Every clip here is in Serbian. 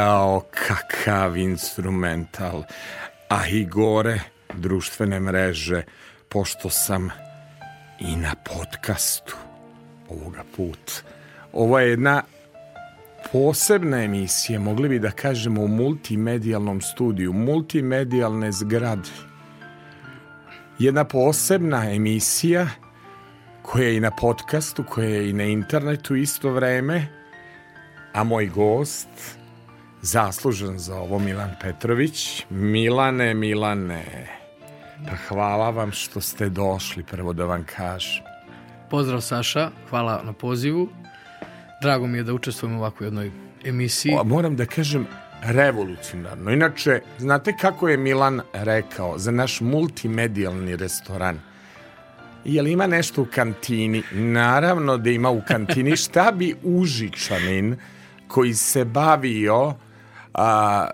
jao, kakav instrumental. A i gore, društvene mreže, pošto sam i na podcastu ovoga put. Ovo je jedna posebna emisija, mogli bi da kažemo u multimedijalnom studiju, multimedijalne zgrade. Jedna posebna emisija koja je i na podcastu, koja je i na internetu isto vreme, a moj gost zaslužen za ovo Milan Petrović. Milane, Milane, pa hvala vam što ste došli, prvo da vam kažem. Pozdrav Saša, hvala na pozivu. Drago mi je da učestvujem u ovakvoj jednoj emisiji. O, moram da kažem revolucionarno. Inače, znate kako je Milan rekao za naš multimedijalni restoran? Je li ima nešto u kantini? Naravno da ima u kantini. Šta bi Užičanin koji se bavio a,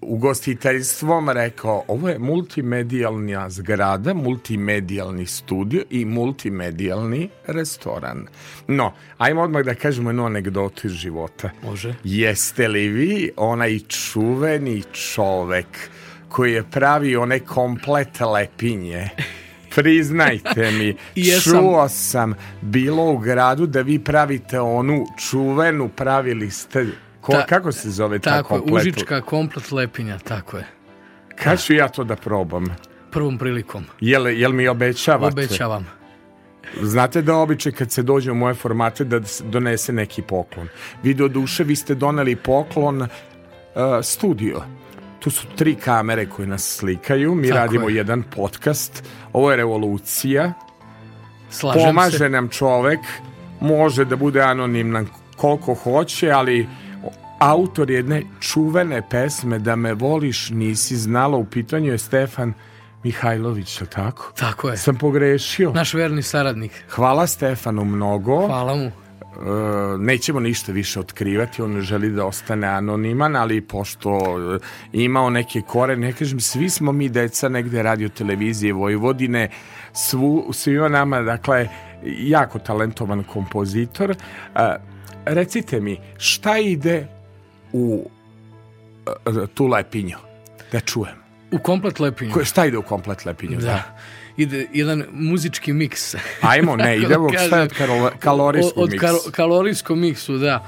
ugostiteljstvom rekao ovo je multimedijalna zgrada, multimedijalni studio i multimedijalni restoran. No, ajmo odmah da kažemo jednu anegdotu iz života. Može. Jeste li vi onaj čuveni čovek koji je pravio one komplet lepinje? Priznajte mi, Jesam. čuo sam bilo u gradu da vi pravite onu čuvenu, pravili ste Ko, ta, kako se zove ta tako, komplet? Užička komplet Lepinja, tako je. Kad ću ja to da probam? Prvom prilikom. Jel, jel mi obećavate? Obećavam. Znate da običaj kad se dođe u moje formate da donese neki poklon. Vi do duše, vi ste doneli poklon uh, studio. Tu su tri kamere koje nas slikaju. Mi Tako radimo je. jedan podcast. Ovo je revolucija. Slažem Pomaže se. nam čovek. Može da bude anoniman koliko hoće, ali autor jedne čuvene pesme Da me voliš nisi znala u pitanju je Stefan Mihajlović, je tako? Tako je. Sam pogrešio. Naš verni saradnik. Hvala Stefanu mnogo. Hvala mu. E, nećemo ništa više otkrivati, on želi da ostane anoniman, ali pošto e, imao neke kore, ne kažem, svi smo mi deca negde radio televizije Vojvodine, svu, svima nama, dakle, jako talentovan kompozitor. E, recite mi, šta ide u e, e, tu lepinju, da čujem. U komplet lepinju. Ko, šta ide u komplet lepinju? Da. da. Ide jedan muzički miks. Ajmo, ne, da idemo šta je kalorijskom miksu. Od kalorijskom miksu, da.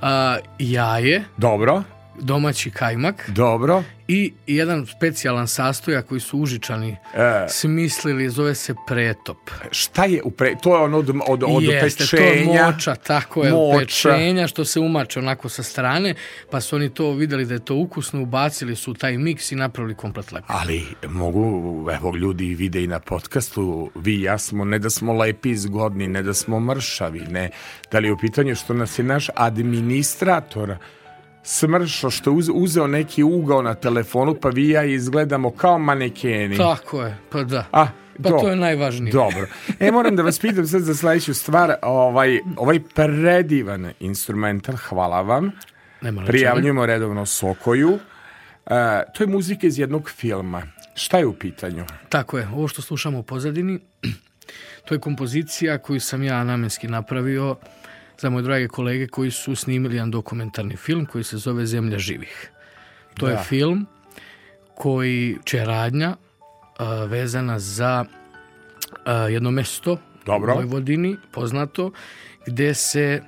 A, jaje. Dobro domaći kajmak. Dobro. I jedan specijalan sastojak koji su užičani e. smislili, zove se pretop. Šta je u pre... To je ono od, od, od Jeste, pečenja? to je moča, tako je, moča. pečenja, što se umače onako sa strane, pa su oni to videli da je to ukusno, ubacili su taj miks i napravili komplet lepi. Ali mogu, evo, ljudi vide i na podcastu, vi i ja smo, ne da smo lepi i zgodni, ne da smo mršavi, ne, da li je u pitanju što nas je naš administrator smršo što je uzeo neki ugao na telefonu pa vi ja izgledamo kao manekeni. Tako je, pa da. A, pa do, to je najvažnije. Dobro. E, moram da vas pitam sad za sledeću stvar. Ovaj, ovaj predivan instrumental, hvala vam. Nema Prijavljujemo redovno Sokoju. E, to je muzika iz jednog filma. Šta je u pitanju? Tako je. Ovo što slušamo u pozadini, to je kompozicija koju sam ja namenski napravio za moje drage kolege koji su snimili jedan dokumentarni film koji se zove Zemlja živih. To da. je film koji će radnja a, uh, vezana za a, uh, jedno mesto Dobro. u Vojvodini, poznato, gde se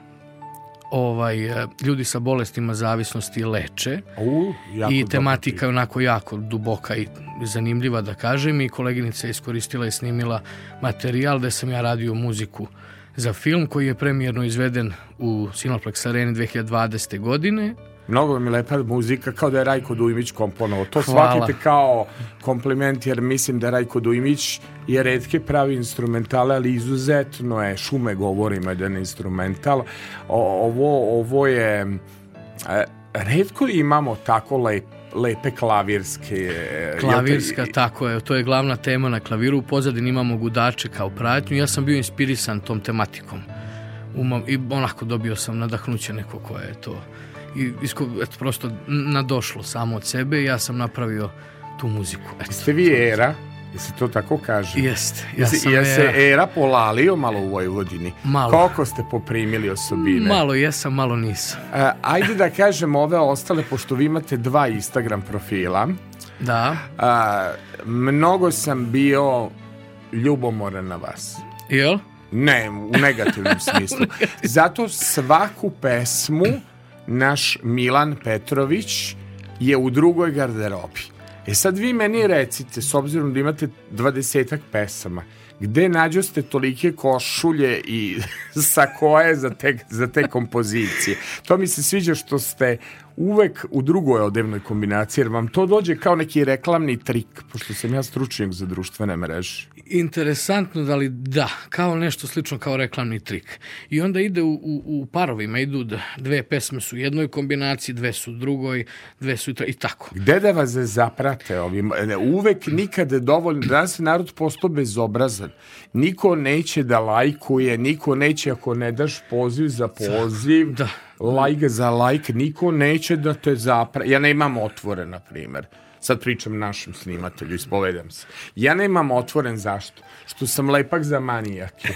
ovaj, uh, ljudi sa bolestima zavisnosti leče U, i tematika dobro. je onako jako duboka i zanimljiva da kažem i koleginica je iskoristila i snimila materijal da sam ja radio muziku uh, za film koji je premijerno izveden u Cineplex Areni 2020. godine. Mnogo mi lepa muzika, kao da je Rajko Dujmić komponovao. To Hvala. shvatite kao kompliment, jer mislim da Rajko Dujmić je redke pravi instrumentale, ali izuzetno je, šume govorimo, da jedan instrumental. O, ovo, ovo je... E, redko imamo tako lepe lepe klavirske... Klavirska, te... tako je, to je glavna tema na klaviru, u pozadini imamo gudače kao pratnju, ja sam bio inspirisan tom tematikom. Umam, I onako dobio sam nadahnuće neko koje je to i isko, eto, prosto nadošlo samo od sebe ja sam napravio tu muziku. Eto, Ste vi era? se to tako kaže? Jeste. Ja se, ja se era polalio malo u Vojvodini. Malo. Koliko ste poprimili osobine? Malo jesam, malo nisam. A, e, ajde da kažem ove ostale, pošto vi imate dva Instagram profila. Da. A, mnogo sam bio ljubomoran na vas. Jel? Ne, u negativnom smislu. Zato svaku pesmu naš Milan Petrović je u drugoj garderobi. E sad vi meni recite, s obzirom da imate dvadesetak pesama, gde nađo ste tolike košulje i sakoje za te, za te kompozicije. To mi se sviđa što ste uvek u drugoj odevnoj kombinaciji, jer vam to dođe kao neki reklamni trik, pošto sam ja stručnjak za društvene mreže. Interesantno, da li da, kao nešto slično kao reklamni trik. I onda ide u, u, u parovima, idu dve pesme su u jednoj kombinaciji, dve su u drugoj, dve su i tako. Gde da vas zaprate ovim? E, uvek nikad dovoljno, danas je narod postao bezobrazan. Niko neće da lajkuje, niko neće ako ne daš poziv za poziv. Da like za like, niko neće da te zapra... Ja ne imam otvore, na primjer. Sad pričam našem snimatelju, ispovedam se. Ja nemam otvoren zašto? Što sam lepak za manijake.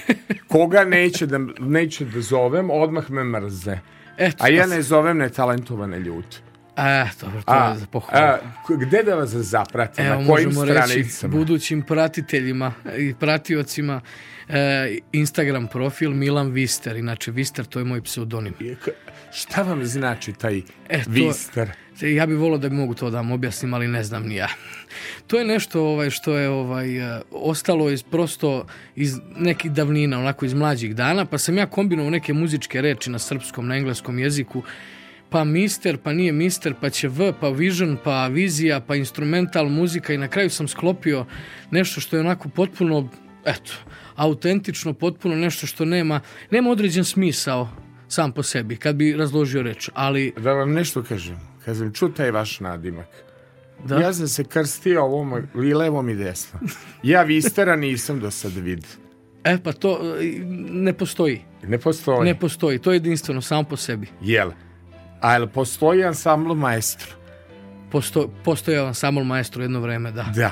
Koga neće da, neće da zovem, odmah me mrze. Eto, a ja ne zovem netalentovane ljude. E, dobro, to a, je za a, gde da vas zapratim? Evo, na kojim možemo reći budućim pratiteljima i pratiocima e, Instagram profil Milan Vister, inače Vister to je moj pseudonim. Šta vam znači taj e, to, Vister? Ja bih volio da bi mogu to da vam objasnim, ali ne znam ni ja. To je nešto ovaj što je ovaj e, ostalo iz prosto iz nekih davnina, onako iz mlađih dana, pa sam ja kombinovao neke muzičke reči na srpskom, na engleskom jeziku pa mister, pa nije mister, pa će V, pa vision, pa vizija, pa instrumental muzika i na kraju sam sklopio nešto što je onako potpuno, eto, autentično, potpuno nešto što nema, nema određen smisao sam po sebi, kad bi razložio reč, ali... Da vam nešto kažem, kad sam čuo taj vaš nadimak, da? ja sam se krstio ovom i levom i desno. Ja vistera nisam do sad vid. E pa to e, ne postoji. Ne postoji. Ne postoji, to je jedinstveno samo po sebi. Jel? A jel postoji ansambl maestro? Posto, postojao ansambl maestro jedno vreme, da. Da.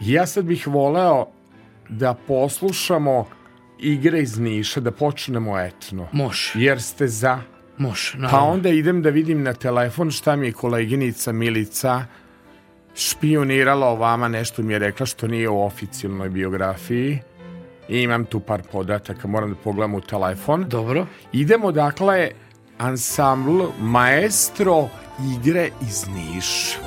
Ja sad bih voleo da poslušamo igre iz Niša, da počnemo etno. Može. Jer ste za? Može, pa naravno. Pa onda idem da vidim na telefon šta mi je koleginica Milica špionirala o vama, nešto mi je rekla što nije u oficijalnoj biografiji. I imam tu par podataka, moram da pogledam u telefon. Dobro. Idemo, dakle, ansambl Maestro igre iz Niša.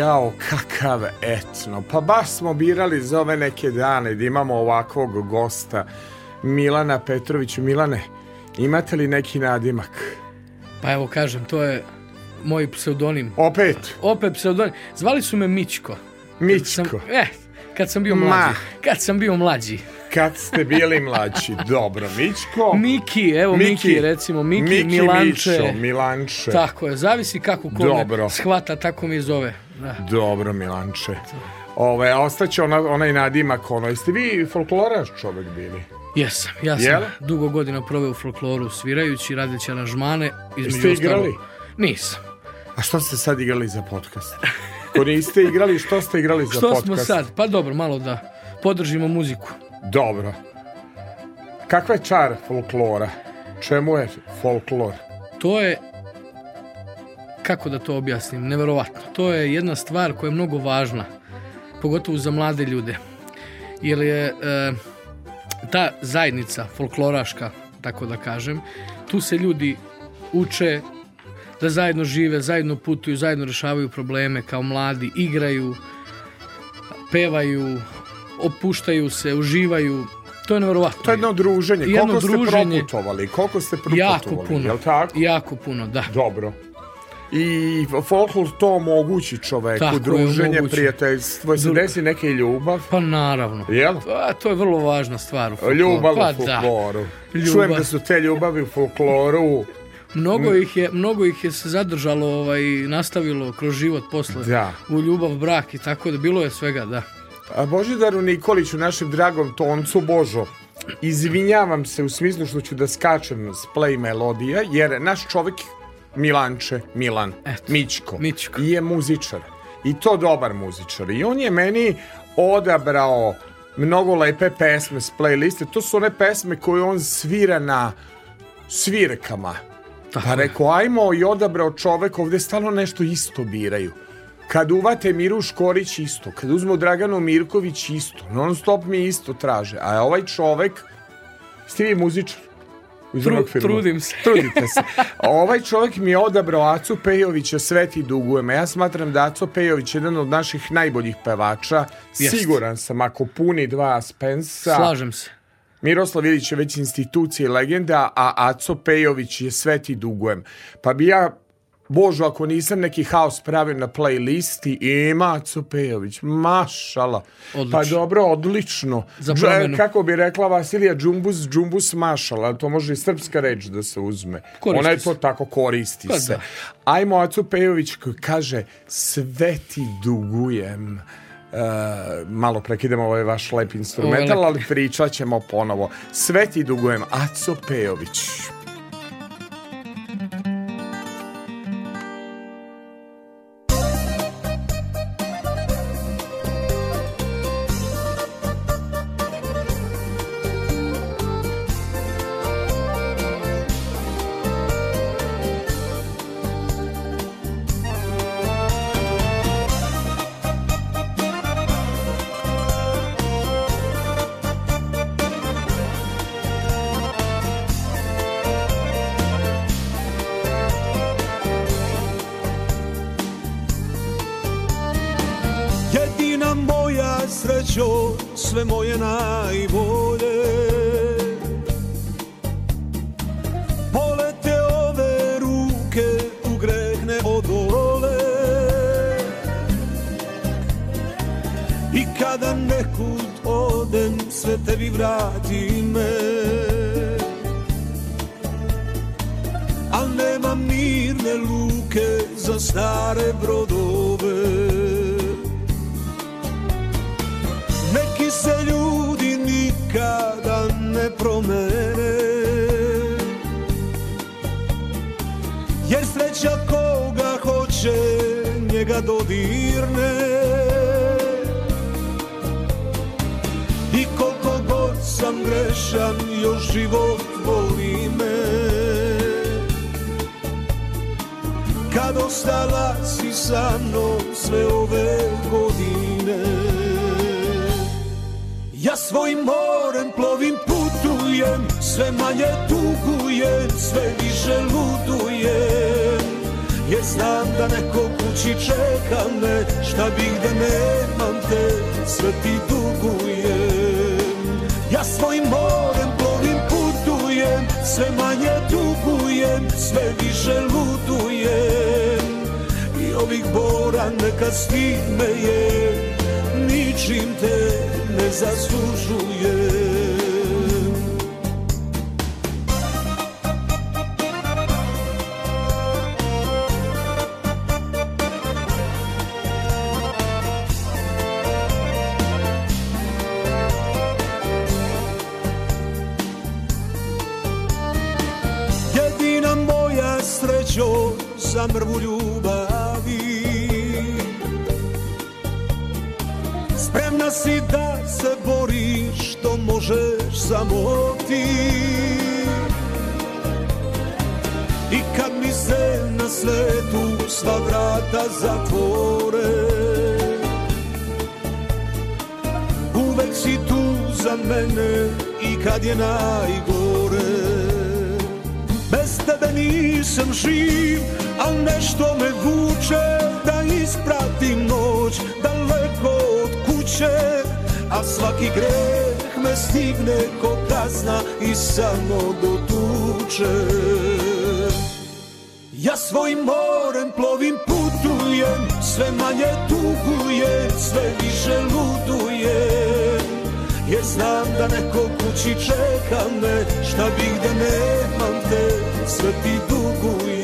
jao, kakav etno. Pa baš smo birali za ove neke dane da imamo ovakvog gosta. Milana Petroviću. Milane, imate li neki nadimak? Pa evo kažem, to je moj pseudonim. Opet? Opet pseudonim. Zvali su me Mičko. Mičko? Kad sam, eh, kad sam bio Ma. mlađi. Kad sam bio mlađi. Kad ste bili mlađi, dobro, Mičko. Miki, evo Miki, Miki recimo, Miki, Miki Milanče. Mičo, Milanče. Tako je, zavisi kako ko dobro. me shvata, tako mi zove. Dobro, Milanče. Ove, a ostaće ona, onaj nadimak, ono, jeste vi folkloraš čovek bili? Jesam, ja sam Jel? dugo godina proveo u folkloru svirajući, radeći aranžmane. Između Jeste igrali? Ostalo... Nisam. A što ste sad igrali za podcast? Ko niste igrali, što ste igrali za što podcast? Što smo sad? Pa dobro, malo da podržimo muziku. Dobro. Kakva je čar folklora? Čemu je folklor? To je kako da to objasnim, neverovatno. To je jedna stvar koja je mnogo važna, pogotovo za mlade ljude. Jer je e, ta zajednica folkloraška, tako da kažem, tu se ljudi uče da zajedno žive, zajedno putuju, zajedno rešavaju probleme kao mladi, igraju, pevaju, opuštaju se, uživaju. To je neverovatno. To je jedno druženje. Koliko jedno druženje, ste proputovali? Koliko ste proputovali? Jako puno. Jel tako? Jako puno, da. Dobro i folklor to omogući čoveku, Tako druženje, je prijateljstvo, se desi neke ljubav. Pa naravno. Jel? Pa, to je vrlo važna stvar u folkloru. Ljubav pa, u da. folkloru. Da. Ljubav. Čujem da su te ljubavi u folkloru mnogo ih je mnogo ih je se zadržalo ovaj nastavilo kroz život posle da. u ljubav brak i tako da bilo je svega da a Božidaru Nikoliću našem dragom toncu Božo izvinjavam se u smislu što ću da skačem s play melodija jer naš čovjek Milanče, Milan, Eto, Mićko, Mićko, je muzičar. I to dobar muzičar. I on je meni odabrao mnogo lepe pesme s playliste. To su one pesme koje on svira na svirkama. Tako. Pa rekao, ajmo i odabrao čovek, ovde stalno nešto isto biraju. Kad uvate Miru Škorić isto, kad uzmo Draganu Mirković isto, non stop mi isto traže. A ovaj čovek, ste vi muzičar? uz Tru, Trudim se. Trudite se. Ovaj čovjek mi je odabrao Acu Pejovića sve dugujeme. Ja smatram da Aco Pejović je jedan od naših najboljih pevača. Jest. Siguran sam, ako puni dva Spensa... Slažem se. Miroslav Ilić je već institucija i legenda, a Aco Pejović je Sveti ti dugujem. Pa bi ja Božu, ako nisam neki haos pravio na playlisti, ima Cupejović, mašala. Pa odlično. Pa dobro, odlično. Za e, kako bi rekla Vasilija, džumbus, džumbus mašala. To može i srpska reč da se uzme. Koristi Ona je to tako, koristi pa, se. Da. Ajmo, a Cupejović kaže, sve ti dugujem. Uh, malo prekidemo ovaj vaš lep instrumental, ali pričat ćemo ponovo. Sve ti dugujem, Aco Pejović. njega dodirne I koliko god sam grešan još život voli me Kad ostala si sa mnom sve ove godine Ja svojim morem plovim putujem Sve manje tugujem, sve više ludujem Jer znam da nekog kući čeka me Šta bih da nemam te, sve ti dugujem Ja svojim morem plovim putujem Sve manje tugujem, sve više ludujem I ovih bora neka stih me je Ničim te ne zaslužujem kad je najgore Bez tebe nisam živ, al nešto me vuče Da ispratim noć daleko od kuće A svaki greh me stigne ko kazna i samo dotuče Ja svojim morem plovim putujem Sve manje tugujem, sve više ludujem Jer znam da neko kući čeka me Šta bih da nemam te Sve ti dugujem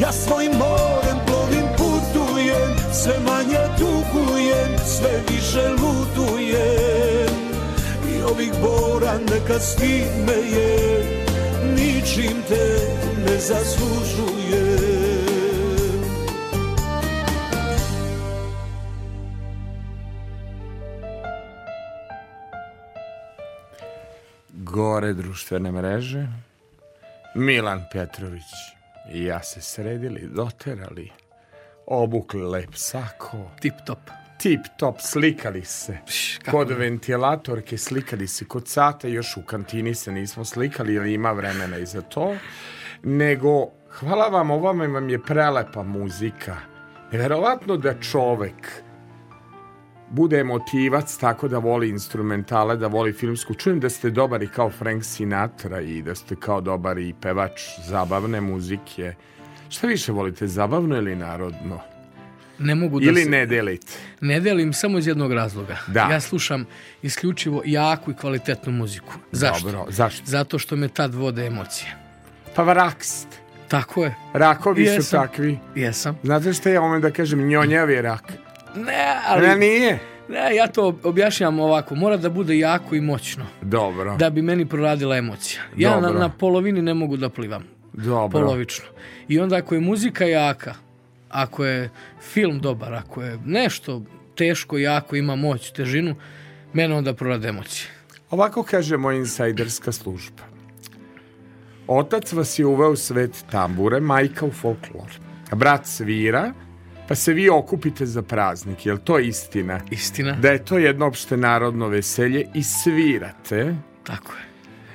Ja svojim morem plovim putujem Sve manje tugujem Sve više ludujem I ovih bora neka stime je Ničim te ne zaslužujem društvene mreže. Milan Petrović i ja se sredili, doterali, obukli lep sako. Tip top. Tip top, slikali se. Pš, kod ventilatorke slikali se, kod sata još u kantini se nismo slikali, jer ima vremena i za to. Nego, hvala vam, ovome vam je prelepa muzika. Verovatno da čovek bude emotivac, tako da voli instrumentale, da voli filmsku. Čujem da ste dobar i kao Frank Sinatra i da ste kao dobar i pevač zabavne muzike. Šta više volite, zabavno ili narodno? Ne mogu da ili se... ne delite? Ne delim samo iz jednog razloga. Da. Ja slušam isključivo jaku i kvalitetnu muziku. Zašto? Dobro, zašto? Zato što me tad vode emocije. Pa varakst. Tako je. Rakovi jesam. su takvi. Jesam. Znate što ja omen da kažem? Njonjav je rak. Ne, ali... Ne, nije. Ne, ja to objašnjam ovako, mora da bude jako i moćno. Dobro. Da bi meni proradila emocija. Ja Dobro. Na, na polovini ne mogu da plivam. Dobro. Polovično. I onda ako je muzika jaka, ako je film dobar, ako je nešto teško, jako, ima moć, težinu, mene onda prorade emocije. Ovako kaže moj insajderska služba. Otac vas je uveo u svet tambure, majka u folklor. Brat svira, pa se vi okupite za praznik, jel to istina? Istina. Da je to jedno opšte narodno veselje i svirate. Tako je.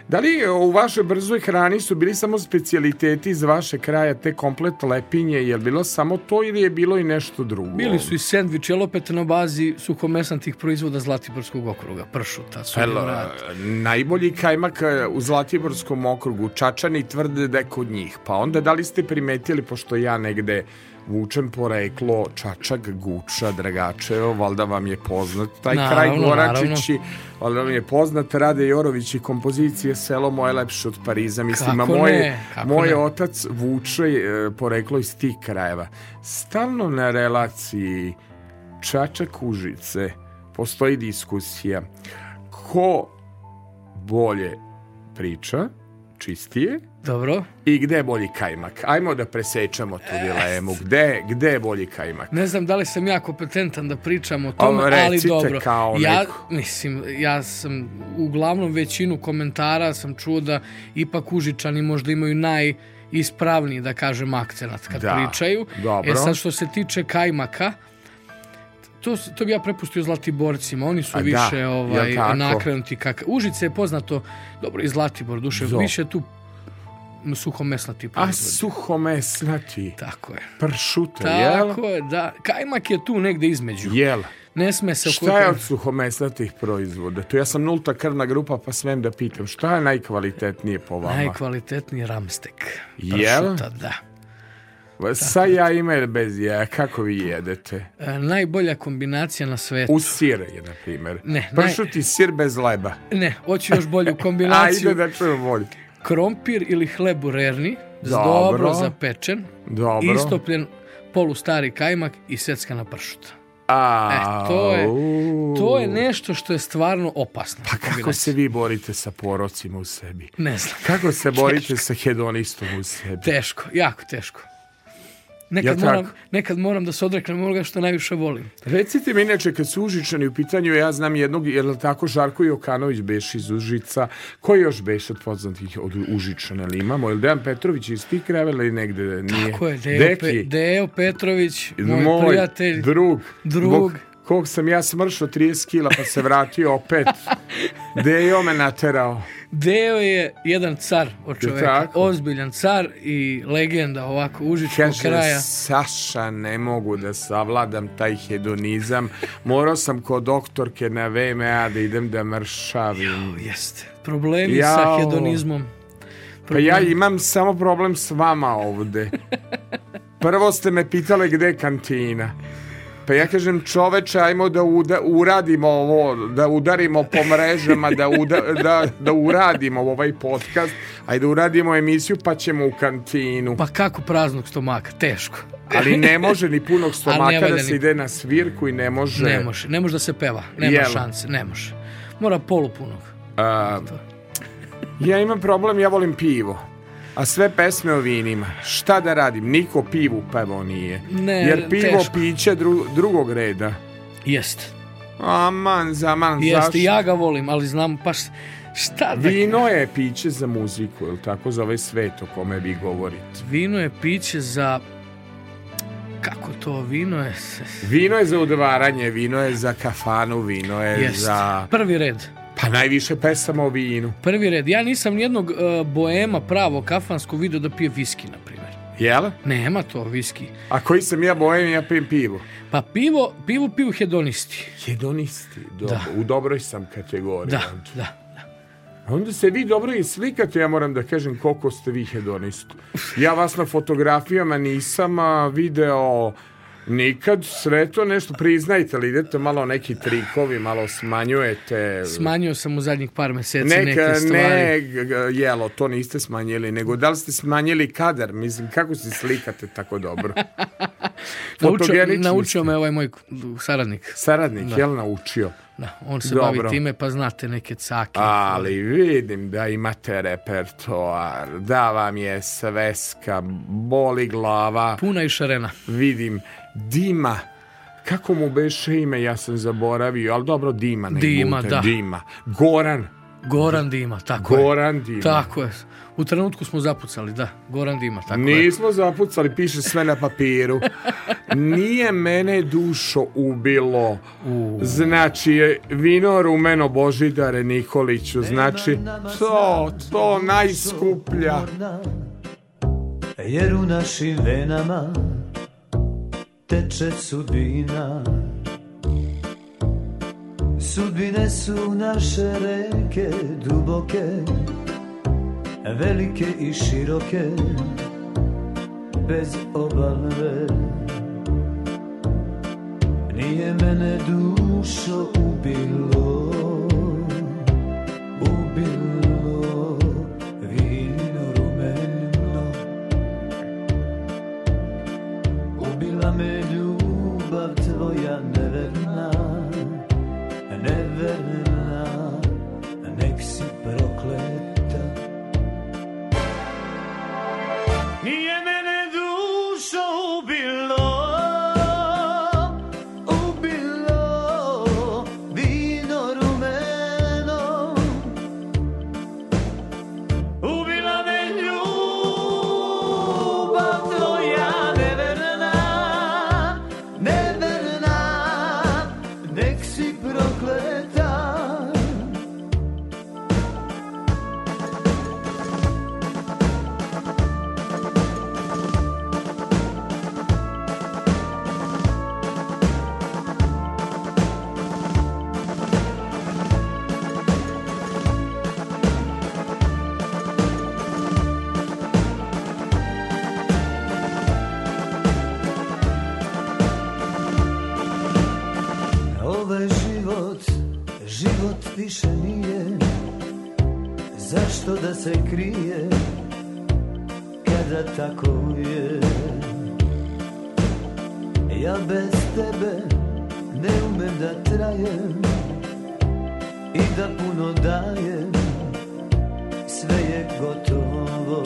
Da li e, u vašoj brzoj hrani su bili samo specijaliteti iz vaše kraja, te komplet lepinje, je li bilo samo to ili je bilo i nešto drugo? Bili su i sendviči, elopete na bazi suhomesnatih proizvoda Zlatiborskog okruga, pršuta, sudjevrat. E, najbolji kajmak e, u Zlatiborskom okrugu, Čačani tvrde da je kod njih, pa onda da li ste primetili, pošto ja negde Vučem poreklo Čačak, Guča, Dragačeo, valjda vam je poznat taj naravno, kraj Goračići, valjda vam je poznat Rade Jorović i kompozicije Selo moje lepše od Pariza, mislim, a moje, moj ne? otac Vuče e, poreklo iz tih krajeva. Stalno na relaciji Čačak Užice postoji diskusija ko bolje priča, čistije. Dobro. I gde je bolji kajmak? Ajmo da presečamo tu dilemu. Gde, gde je bolji kajmak? Ne znam da li sam ja kompetentan da pričam o tome, Om, ali dobro. Kao ja, mislim, ja sam uglavnom većinu komentara sam čuo da ipak Užičani možda imaju naj ispravniji, da kažem, akcenat kad da, pričaju. E dobro. E sad što se tiče kajmaka, to, to bi ja prepustio Zlatiborcima, oni su A da, više da, ovaj, nakrenuti kak... Užice je poznato, dobro, i Zlatibor, duše, Zo. više tu suhomesnati proizvodi. A suhomesnati. Tako je. Pršuta, jel? Tako je, da. Kajmak je tu negde između. Jel? Ne sme se... Šta je od suhomesnatih proizvoda? To ja sam nulta krvna grupa, pa smem da pitam. Šta je najkvalitetnije po vama? Najkvalitetniji ramstek. Pršuta, jel? da. Sa jajima ili bez jaja, kako vi jedete? E, najbolja kombinacija na svetu. U sir je, na primer. Ne, Pršuti naj... sir bez leba. Ne, hoću još bolju kombinaciju. Ajde da čujem bolju. Krompir ili hleb u rerni, dobro, dobro zapečen, dobro. istopljen polu stari kajmak i seckana pršuta. A, e, to, je, to je nešto što je stvarno opasno. Pa kako se vi borite sa porocima u sebi? Ne znam. Kako se borite teško. sa hedonistom u sebi? Teško, jako teško. Nekad, ja moram, nekad moram da se odreknem onoga što najviše volim. Recite mi inače, kad su Užičani u pitanju, ja znam jednog, je li tako Žarko Jokanović beš iz Užica, koji još beš od poznatih od Užičana, ali imamo, je li Dejan Petrović iz tih krevela ili negde nije? Tako je, Deo, Pe, Deo Petrović, moj, moj prijatelj, drug, drug, Bog kog sam ja smršao 30 kila pa se vratio opet. Dejo me naterao. Deo je jedan car od čoveka, Tako. ozbiljan car i legenda ovako užičkog Kaže, kraja. Saša, ne mogu da savladam taj hedonizam. Morao sam kod doktorke na VMA da idem da mršavim. Jo, jeste. Problemi Jao. sa hedonizmom. Problem. Pa ja imam samo problem s vama ovde. Prvo ste me pitale gde je kantina. Pa ja kažem čoveče, ajmo da uda, uradimo ovo, da udarimo po mrežama, da, uda, da, da uradimo ovaj podcast, ajde da uradimo emisiju pa ćemo u kantinu. Pa kako praznog stomaka, teško. Ali ne može ni punog stomaka da se ni... ide na svirku i ne može... Ne može, ne može da se peva, nema Jel. šanse, ne može. Mora polupunog. A, ja imam problem, ja volim pivo a sve pesme o vinima. Šta da radim? Niko pivu pevo nije. Ne, Jer pivo teško. piće dru, drugog reda. Jest. Aman, zaman, Jest, zašto? ja ga volim, ali znam baš šta da... Vino je piće za muziku, ili tako za ovaj svet o kome vi govorite? Vino je piće za kako to vino je? vino je za udvaranje, vino je za kafanu, vino je Jest. za... Prvi red. Pa najviše pesama o vinu. Prvi red. Ja nisam nijednog uh, boema pravo kafansko video da pije viski, na primjer. Jel? Nema to, viski. A koji sam ja bojem, ja pijem pivo. Pa pivo, pivo piju hedonisti. Hedonisti, dobro. Da. U dobroj sam kategoriji. Da, onda. da. Onda se vi dobro i slikate, ja moram da kažem koliko ste vi hedonisti. Ja vas na fotografijama nisam video Nikad sreto nešto, priznajte li idete malo neki trikovi, malo smanjujete. Smanjio sam u zadnjih par meseci neka, neke stvari. Ne, jelo, to niste smanjili, nego da li ste smanjili kadar? Mislim, kako se slikate tako dobro? naučio, naučio me ovaj moj saradnik. Saradnik, da. jel naučio? Da, on se Dobro. bavi time, pa znate neke cake. Ali vidim da imate repertoar, da vam je sveska, boli glava. Puna i šarena. Vidim. Dima, kako mu beše ime, ja sam zaboravio, ali dobro, Dima. Ne Dima, da. Dima. Goran. Goran Dima, tako Goran je. Dima. Tako je. U trenutku smo zapucali, da, Goran Dima, tako Nismo je. zapucali, piše sve na papiru. Nije mene dušo ubilo. U. Znači, vino rumeno Božidare Nikoliću, e, znači, da, da, da, to, to najskuplja. Jer u našim venama teče sudbina Sudbine su naše reke duboke Velike i široke Bez obalve Nije mene dušo ubilo Ubilo Život više nije Zašto da se krije Kada tako je Ja bez tebe Ne umem da trajem I da puno dajem Sve je gotovo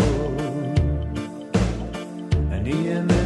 Nije me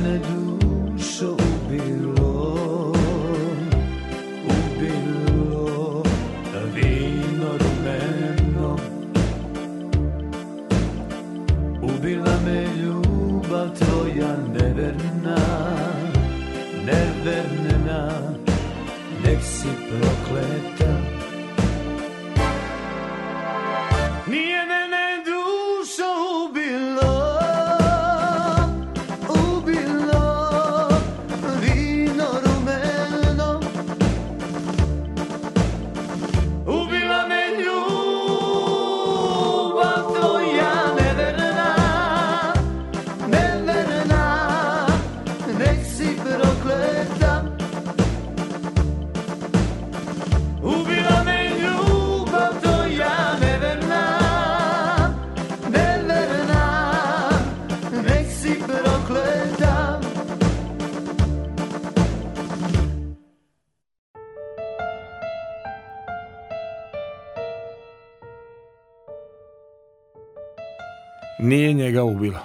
Nije njega ubilo.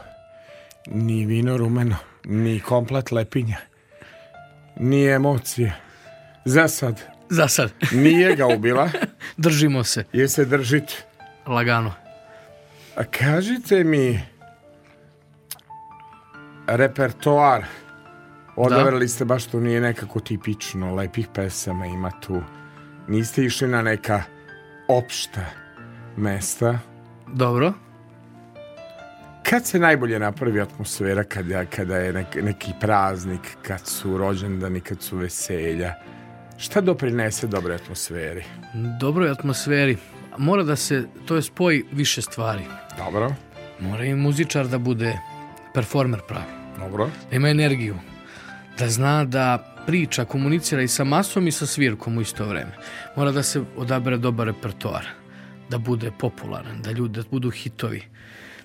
Ni vino rumeno, ni komplet lepinja, ni emocije. Za sad. Za sad. Nije ga ubila. Držimo se. Je se držite. Lagano. A kažite mi repertoar odabrali da. ste baš to nije nekako tipično lepih pesama ima tu niste išli na neka opšta mesta dobro kad se najbolje napravi atmosfera kada, kada je nek, neki praznik, kad su rođendani, kad su veselja? Šta doprinese dobroj atmosferi? Dobroj atmosferi mora da se, to je spoji više stvari. Dobro. Mora i muzičar da bude performer pravi. Dobro. Da ima energiju. Da zna da priča, komunicira i sa masom i sa svirkom u isto vreme. Mora da se odabere dobar repertoar. Da bude popularan, da ljudi da budu hitovi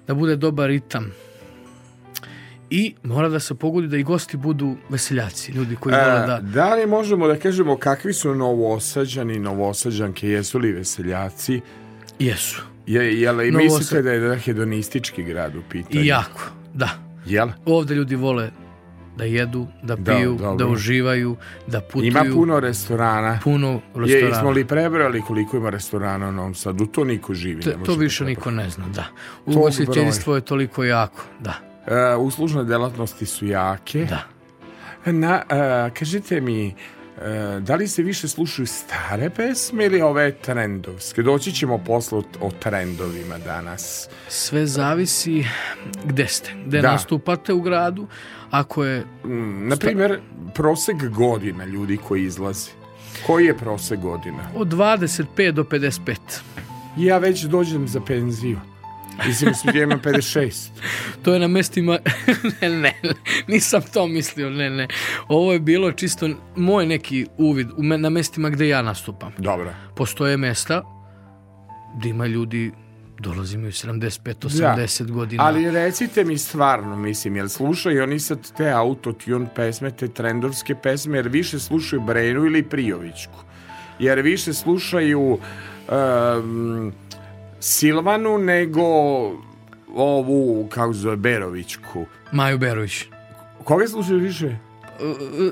da bude dobar ritam. I mora da se pogodi da i gosti budu veseljaci, ljudi koji e, vole da... Da li možemo da kažemo kakvi su novosađani, novosađanke, jesu li veseljaci? Jesu. Je, jel i mislite da je da hedonistički grad u pitanju? Jako, da. Jel? Ovde ljudi vole da jedu, da, da piju, da, da uživaju, da putuju. Ima puno restorana. Puno restorana. Je, smo li prebrali koliko ima restorana u Novom Sadu? To niko živi. To, to više da niko ne zna, da. Ugostiteljstvo je toliko jako, da. E, uslužne delatnosti su jake. Da. Na, a, e, kažite mi, e, da li se više slušaju stare pesme ili ove trendovske? Doći ćemo posle o trendovima danas. Sve zavisi gde ste, gde da. nastupate u gradu, Ako je... Mm, na primjer, prosek godina ljudi koji izlaze. Koji je prosek godina? Od 25 do 55. Ja već dođem za penziju. Mislim, ja imam 56. to je na mestima... ne, ne, nisam to mislio, ne, ne. Ovo je bilo čisto moj neki uvid na mestima gde ja nastupam. Dobro. Postoje mesta gde ima ljudi dolazimo i 75-80 da. godina. Ali recite mi stvarno, mislim, jel slušaju oni sad te autotune pesme, te trendovske pesme, jer više slušaju Brenu ili Prijovićku? Jer više slušaju um, Silvanu nego ovu, kako zove, Berovićku? Maju Berović. Koga slušaju više? E,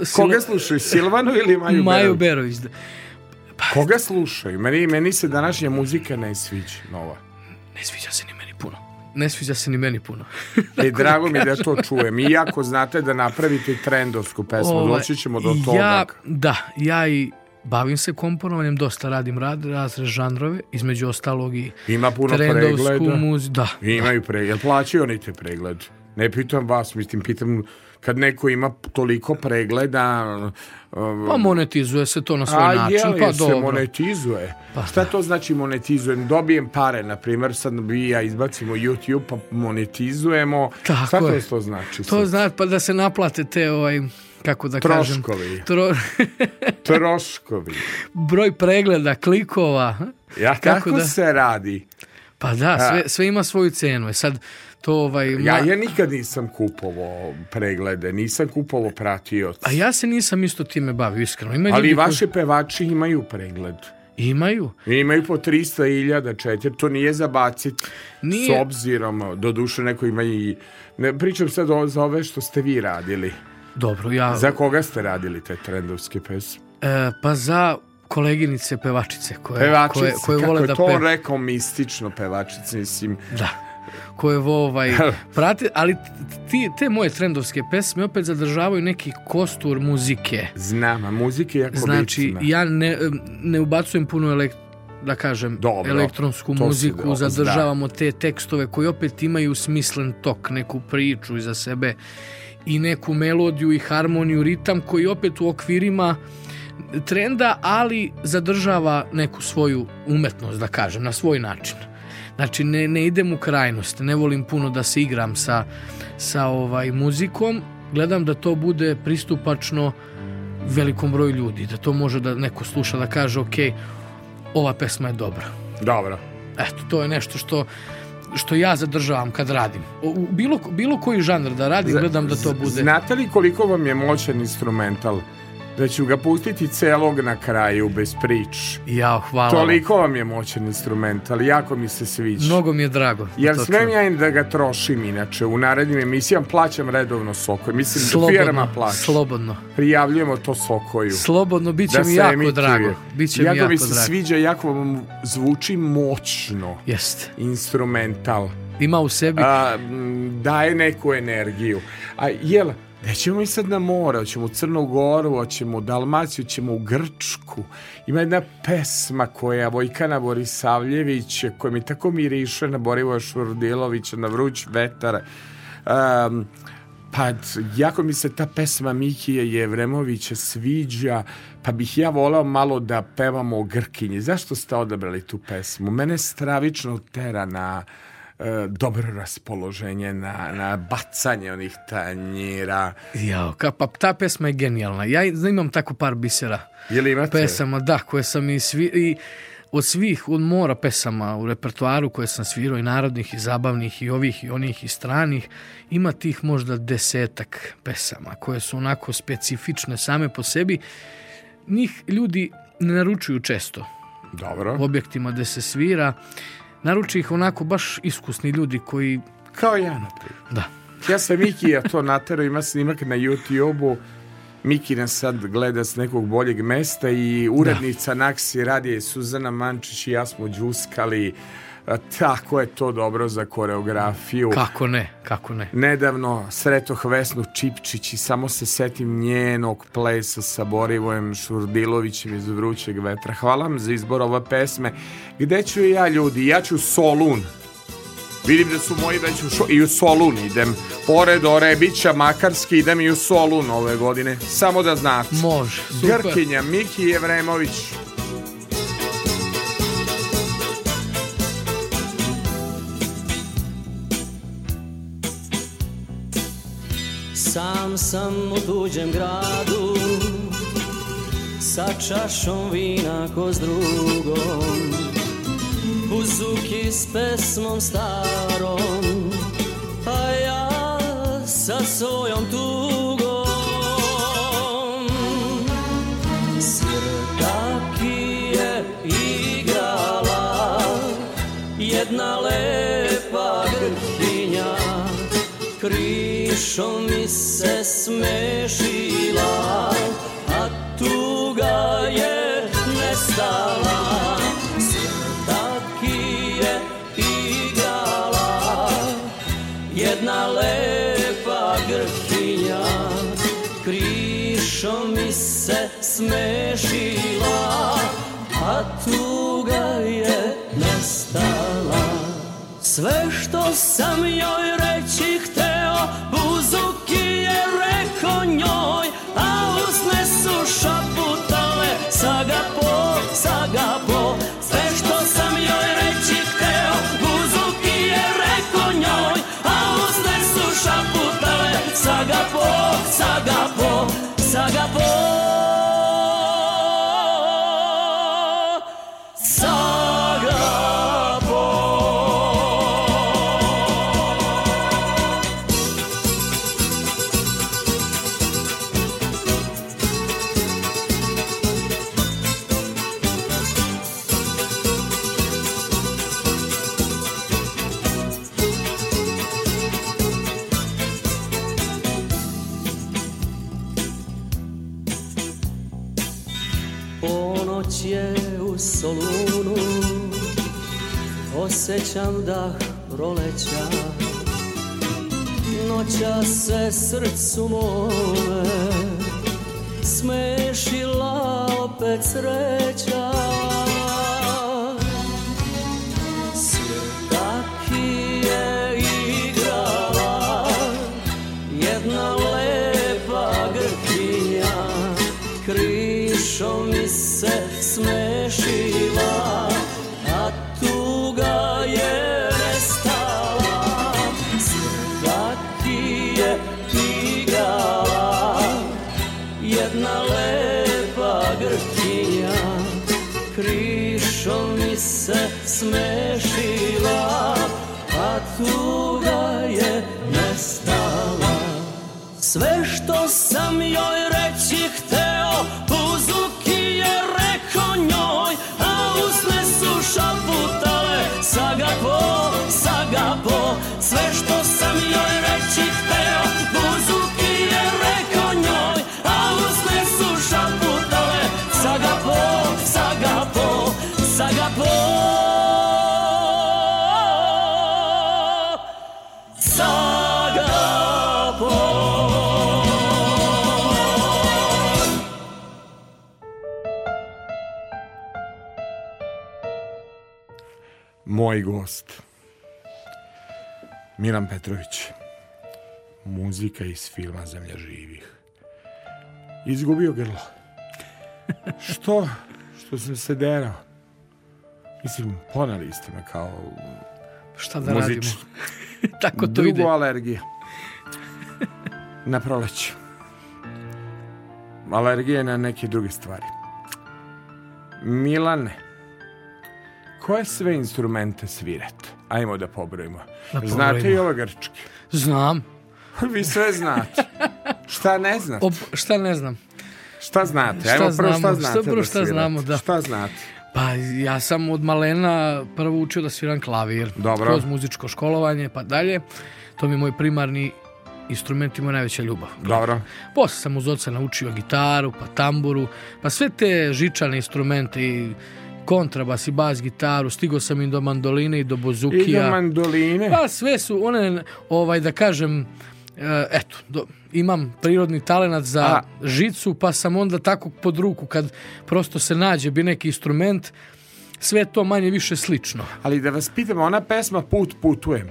e, Sil... Koga slušaju, Silvanu ili Maju, Maju Berović? Berović da. Pa... Koga slušaju? Meni, meni se današnja muzika ne sviđa, nova. Ne sviđa se ni meni puno. Ne sviđa se ni meni puno. e, drago mi da to čujem. Iako znate da napravite trendovsku pesmu, Ove, doći ćemo do toga. Ja, da, ja i bavim se komponovanjem, dosta radim rad, razre žanrove, između ostalog i Ima puno trendovsku muziku. Da, Imaju da. pregled. Plaćaju oni te pregled? Ne pitam vas, mislim, pitam kad neko ima toliko pregleda... Pa um, monetizuje se to na svoj a, način, pa dobro. se dobro. monetizuje. Pa, Šta da. to znači monetizujem? Dobijem pare, na primjer, sad bi ja izbacimo YouTube, pa monetizujemo. Tako Šta je. to znači? To znači pa da se naplate te ovaj, kako da troškovi. kažem... Tro... troškovi. Broj pregleda, klikova. Ja, kako, kako da... se radi? Pa da, sve, sve ima svoju cenu. E sad, to ovaj... Ma... Ja, ja nikad nisam kupovao preglede, nisam kupovao pratioce. A ja se nisam isto time bavio, iskreno. imaju Ali vaši ko... pevači imaju pregled. Imaju. Imaju po 300.000, četiri, to nije za bacit nije. s obzirom, do duše neko ima i... Ne, pričam sad o, za ove što ste vi radili. Dobro, ja... Za koga ste radili te trendovske pesme? E, pa za koleginice pevačice koje, pevačice, koje, koje kako vole da to pe... rekao mistično pevačice, mislim. Da koje ovaj, prati, ali ti, te moje trendovske pesme opet zadržavaju neki kostur muzike. Znam, a muzike jako Znači, bitna. ja ne, ne ubacujem puno elektroniku da kažem, Dobro, elektronsku muziku, dobro, zadržavamo da. te tekstove koji opet imaju smislen tok, neku priču iza sebe i neku melodiju i harmoniju, ritam koji opet u okvirima trenda, ali zadržava neku svoju umetnost, da kažem, na svoj način. Znači ne, ne idem u krajnost, ne volim puno da se igram sa, sa ovaj muzikom, gledam da to bude pristupačno velikom broju ljudi, da to može da neko sluša da kaže ok, ova pesma je dobra. Dobro. Eto, to je nešto što što ja zadržavam kad radim. U bilo, bilo koji žanr da radim, gledam da to bude. Znate li koliko vam je moćan instrumental? da ću ga pustiti celog na kraju bez prič. Ja, hvala. Toliko vam je moćan instrument, ali jako mi se sviđa. Mnogo mi je drago. Jer da smem ja da ga trošim inače. U narednim emisijama plaćam redovno Sokoj. Mislim slobodno, da firma plaća. Slobodno. Prijavljujemo to Sokoju. Slobodno, bit će da mi jako emituje. drago. Biće jako mi, jako mi se drago. sviđa, jako vam zvuči moćno. Jeste. Instrumental. Ima u sebi... A, daje neku energiju. A, jel, Nećemo mi sad na more, hoćemo u Crnu Goru, hoćemo u Dalmaciju, hoćemo u Grčku. Ima jedna pesma koja je Vojkana Borisavljević, koja mi tako miriše na Borivoja Šurdilovića, na vruć vetar. Um, pa jako mi se ta pesma Mikije Jevremovića sviđa, pa bih ja volao malo da pevamo o Grkinji. Zašto ste odabrali tu pesmu? Mene stravično tera na E, dobro raspoloženje na, na bacanje onih tanjira. Jao, ka, pa ta pesma je genijalna. Ja imam tako par bisera. Jel imate? Pesama, da, koje sam i svi... I, od svih, od mora pesama u repertuaru koje sam svirao i narodnih i zabavnih i ovih i onih i stranih, ima tih možda desetak pesama koje su onako specifične same po sebi. Njih ljudi ne naručuju često. Dobro. U objektima gde se svira naruči ih onako baš iskusni ljudi koji... Kao ja, na primjer. Da. ja sam Miki, ja to naterao, ima snimak na YouTube-u, Miki nas sad gleda s nekog boljeg mesta i urednica da. Naksi radije Suzana Mančić i ja smo džuskali tako je to dobro za koreografiju. Kako ne, kako ne. Nedavno sretoh Vesnu Čipčić i samo se setim njenog plesa sa Borivojem Šurdilovićem iz Vrućeg vetra. Hvala vam za izbor ove pesme. Gde ću ja ljudi? Ja ću Solun. Vidim da su moji već da u šo... i u Solun idem. Pored Orebića, Makarski idem i u Solun ove godine. Samo da znate. Može, super. Grkinja, Miki Jevremović. Sam sam u tuđem gradu Sa čašom vina ko s drugom Buzuki s pesmom starom A ja sa svojom tugom Dušo mi se smešila, a tuga je nestala. Srtaki je igala, jedna lepa grkinja. Krišo mi se smešila, Sve što sam joj reći hteo, Buzuki je rekao njoj, a osjećam dah proleća Noća se srcu move Smešila opet sreća moj gost Milan Petrović muzika iz filma Zemlja živih izgubio grlo što? što sam se derao mislim ponali ste me kao šta da muzič. radimo tako to drugo ide alergija na proleće alergije na neke druge stvari Milane koje sve instrumente svirate? Ajmo da pobrojimo. Da Znate i ove grčke? Znam. Vi sve znate. Šta ne znate? Ob, šta ne znam? Šta znate? Šta Ajmo prvo šta znamo, znate šta, prvo da šta da svirate. znamo, da. Šta znate? Pa ja sam od malena prvo učio da sviram klavir. Dobro. Kroz muzičko školovanje pa dalje. To mi je moj primarni instrument ima najveća ljubav. Dobro. Posle sam uz oca naučio gitaru, pa tamburu, pa sve te žičane instrumente i kontrabas i bas gitaru, stigo sam i do mandoline i do bozukija. I do mandoline. Pa sve su one, ovaj, da kažem, eh, eto, do, imam prirodni talenat za A. žicu, pa sam onda tako pod ruku kad prosto se nađe bi neki instrument, sve to manje više slično. Ali da vas pitam, ona pesma Put putujem,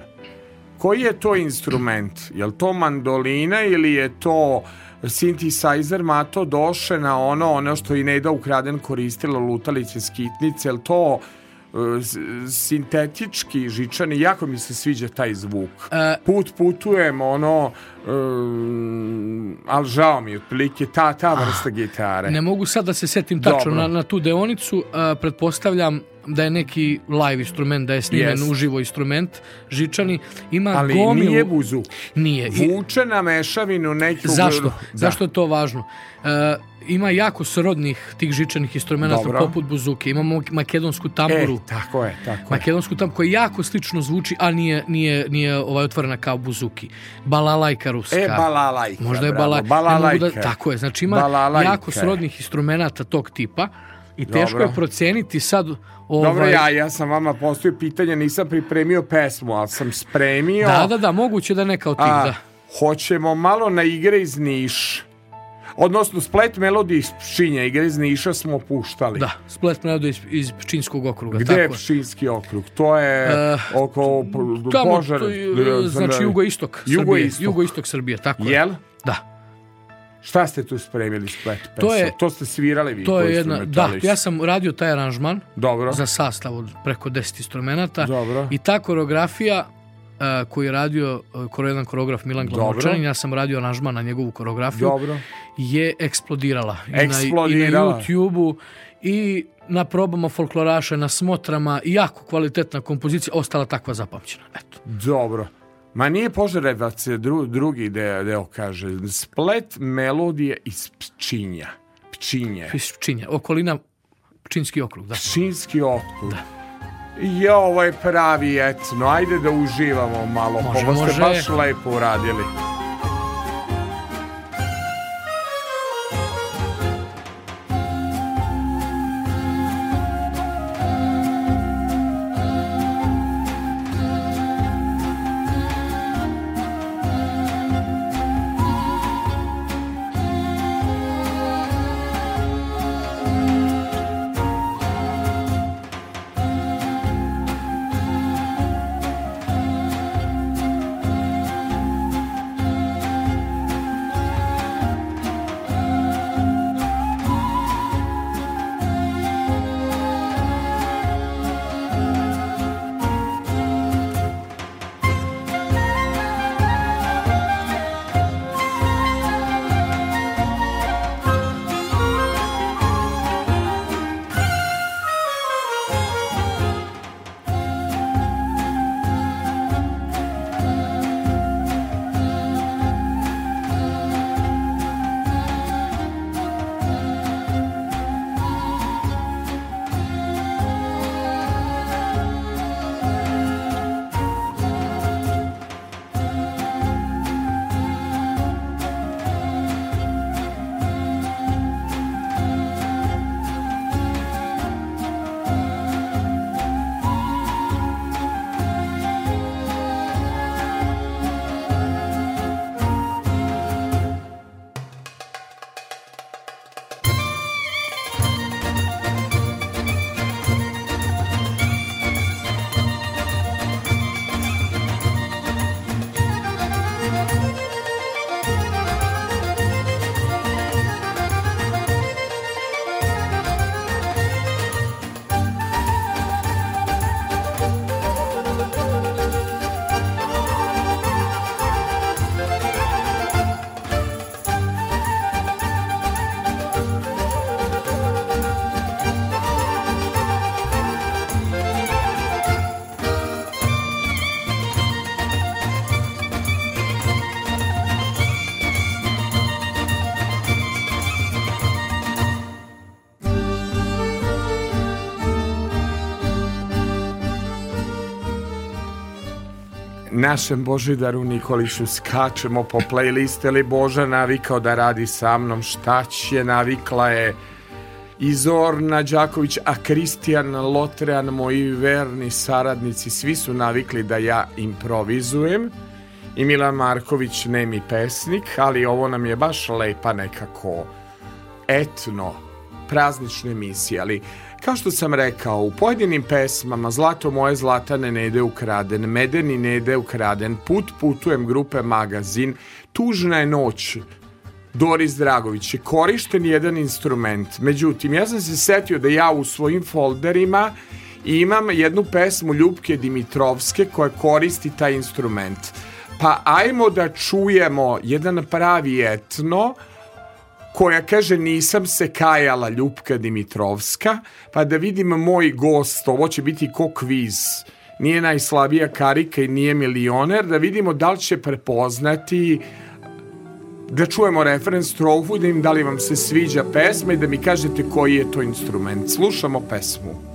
koji je to instrument? Je li to mandolina ili je to synthesizer Mato doše na ono, ono što i ne da Ukraden koristila lutalice skitnice, jel to sintetički žičani, jako mi se sviđa taj zvuk. E... Put putujem, ono, um, e, ali žao mi, otprilike, ta, ta ah, vrsta ah, gitare. Ne mogu sad da se setim tačno na, na tu deonicu, a, e, pretpostavljam da je neki live instrument, da je snimen yes. uživo instrument, žičani, ima Ali gomilu... nije buzu. Nije. Vuče na mešavinu neku Zašto? Da. Zašto je to važno? E, ima jako srodnih tih žičanih instrumenta poput buzuke. Imamo makedonsku e, tamburu. E, tako je, tako je. Makedonsku tamburu koja jako slično zvuči, a nije, nije, nije ovaj otvorena kao buzuki. Balalajka ruska. E, balalajka. Možda je bravo. Bala, da- balalajka. Da, tako je, znači ima balalajka. jako srodnih instrumenta tog tipa. I teško Dobro. je proceniti sad... Ovaj... Dobro, ja, ja sam vama postavio pitanje, nisam pripremio pesmu, ali sam spremio... Da, da, da, moguće da neka od tih, a, da. Hoćemo malo na igre iz Niša odnosno splet melodije iz Pšinja i iz Niša smo puštali. Da, splet melodije iz, iz Pšinskog okruga. Gde tako je Pšinski okrug? To je uh, oko tamo, Božar... To je, eh, znači jugoistok Srbije. Jugoistok. jugoistok Srbije, tako je. Jel? Da. Šta ste tu spremili splet pesa? To, je, to ste svirali vi to je jedna, Da, ja sam radio taj aranžman Dobro. za sastav od preko 10 instrumenta Dobro. i ta koreografija Uh, koji je radio uh, jedan koreograf Milan Glavnočanin, ja sam radio aranžman na njegovu koreografiju, Dobro. je eksplodirala. eksplodirala. I na, i na YouTube-u i na probama folkloraša, na smotrama, jako kvalitetna kompozicija, ostala takva zapamćena. Eto. Dobro. Ma nije Požarevac e, dru, drugi deo, deo kaže, splet melodije iz pčinja. Pčinje. Pčinje, okolina Pčinski okrug, da. Pčinski okrug. Da. Jo, ovo je pravi etno, ajde da uživamo malo, može, ovo ste može. baš lepo uradili. našem Božidaru Nikolišu skačemo po playliste, ali Boža navikao da radi sa mnom, šta će, navikla je i Zorna Đaković, a Kristijan Lotrean, moji verni saradnici, svi su navikli da ja improvizujem i Milan Marković nemi pesnik, ali ovo nam je baš lepa nekako etno prazničnu emisiju, ali kao što sam rekao, u pojedinim pesmama Zlato moje zlatane ne ide ukraden, Medeni ne ide ukraden, Put putujem grupe magazin, Tužna je noć, Doris Dragović je korišten jedan instrument. Međutim, ja sam se setio da ja u svojim folderima imam jednu pesmu Ljubke Dimitrovske koja koristi taj instrument. Pa ajmo da čujemo jedan pravi etno, koja kaže nisam se kajala Ljupka Dimitrovska, pa da vidim moj gost, ovo će biti ko kviz, nije najslabija karika i nije milioner, da vidimo da li će prepoznati da čujemo referens strofu, da im da li vam se sviđa pesma i da mi kažete koji je to instrument. Slušamo pesmu.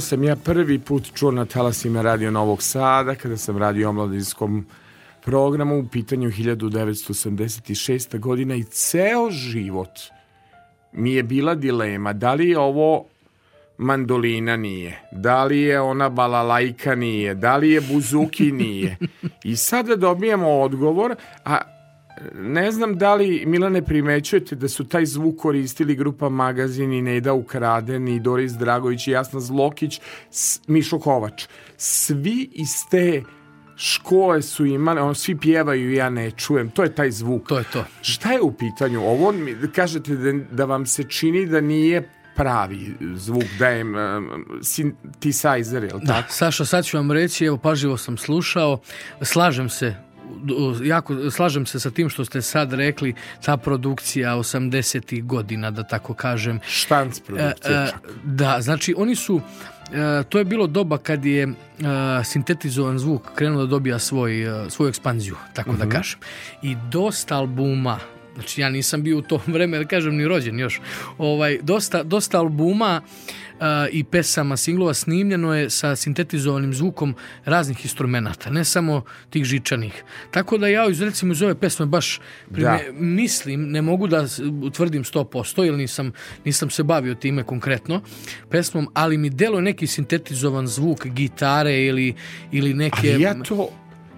on sam ja prvi put čuo na talasima Radio Novog Sada, kada sam radio o mladinskom programu u pitanju 1986. godina i ceo život mi je bila dilema da li je ovo mandolina nije, da li je ona balalajka nije, da li je buzuki nije. I sada dobijemo odgovor, a Ne znam da li, Milane, primećujete da su taj zvuk koristili grupa Magazin i Neda Ukraden i Doris Dragović i Jasna Zlokić, Mišo Kovač. Svi iz te škole su imale, ono, svi pjevaju i ja ne čujem. To je taj zvuk. To je to. Šta je u pitanju? Ovo kažete da, da vam se čini da nije pravi zvuk, dajem um, synthesizer, je li da, tako? Da, Sašo, sad ću vam reći, evo, pažljivo sam slušao, slažem se jako slažem se sa tim što ste sad rekli, ta produkcija 80-ih godina, da tako kažem. Štanc e, e, produkcija. Da, znači oni su e, to je bilo doba kad je sintetizovan zvuk krenuo da dobija svoj, svoju ekspanziju, tako mm -hmm. da mhm. kažem. I dosta albuma Znači ja nisam bio u to vreme, da kažem, ni rođen još. Ovaj, dosta, dosta albuma i pesama, singlova snimljeno je sa sintetizovanim zvukom raznih instrumenta, ne samo tih žičanih. Tako da ja iz recimo iz ove pesme baš prime, da. mislim, ne mogu da utvrdim 100%, jer nisam, nisam se bavio time konkretno pesmom, ali mi delo neki sintetizovan zvuk gitare ili, ili neke... Ali ja to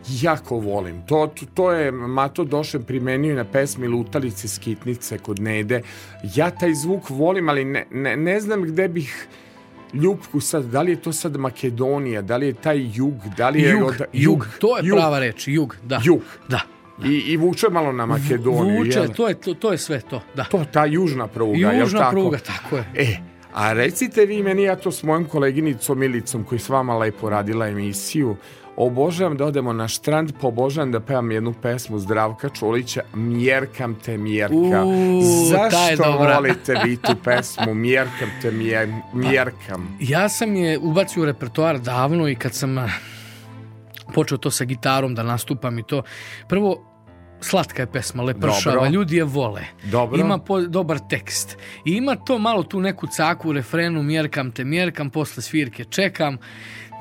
jako volim. To, to, to je Mato Došen primenio na pesmi Lutalice skitnice kod Nede. Ja taj zvuk volim, ali ne, ne, ne znam gde bih ljupku sad, da li je to sad Makedonija, da li je taj jug, da li je... Jug, od, jug, jug to je jug. prava reč, jug, da. Jug. Da. Da. I, I vuče malo na Makedoniju. Vuče, jel? to je, to, to je sve to, da. To, ta južna pruga, južna jel tako? pruga, tako je. E, a recite vi meni, ja to s mojom koleginicom Milicom, koji s vama lepo radila emisiju, uh, Obožavam da odemo na štrand, pobožavam da pevam jednu pesmu Zdravka Čulića, Mjerkam te Mjerka. Uuu, Zašto volite vi tu pesmu, Mjerkam te mjer, Mjerkam? Pa, ja sam je ubacio u repertoar davno i kad sam eh, počeo to sa gitarom da nastupam i to. Prvo, slatka je pesma, lepršava, Dobro. ljudi je vole. Dobro. Ima po, dobar tekst. I ima to malo tu neku caku u refrenu, mjerkam te, mjerkam, posle svirke čekam.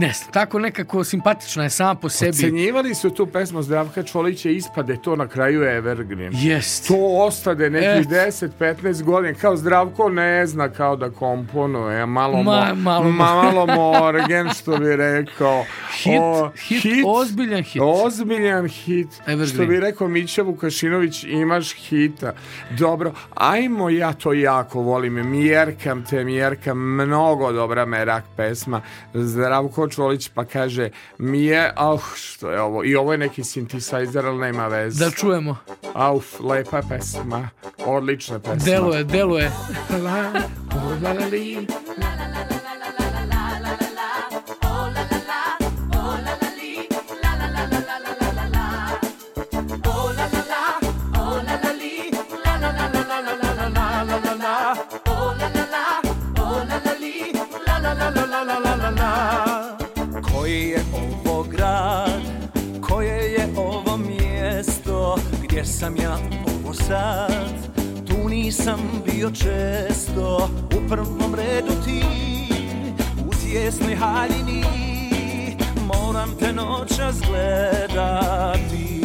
Ne znam, tako nekako simpatična je sama po sebi. Ocenjivali su tu pesmu Zdravka Čolića ispade to na kraju Evergreen. Jest. To ostade nekih 10-15 godina. Kao Zdravko ne zna kao da komponuje. Malo, ma, malo, ma, malo morgen što bi rekao. Hit, o, hit, hit, ozbiljan hit. Ozbiljan hit. Evergreen. Što bi rekao Mića Vukašinović, imaš hita. Dobro, ajmo, ja to jako volim. Mjerkam te, mjerkam. Mnogo dobra merak pesma. Zdravko Čolić pa kaže mi je, oh, ah, što je ovo, i ovo je neki synthesizer, ali nema veze. Da čujemo. Auf, lepa pesma, odlična pesma. Deluje, deluje. sam ja ovo sad Tu nisam bio često U prvom redu ti U tjesnoj haljini Moram te noćas gledati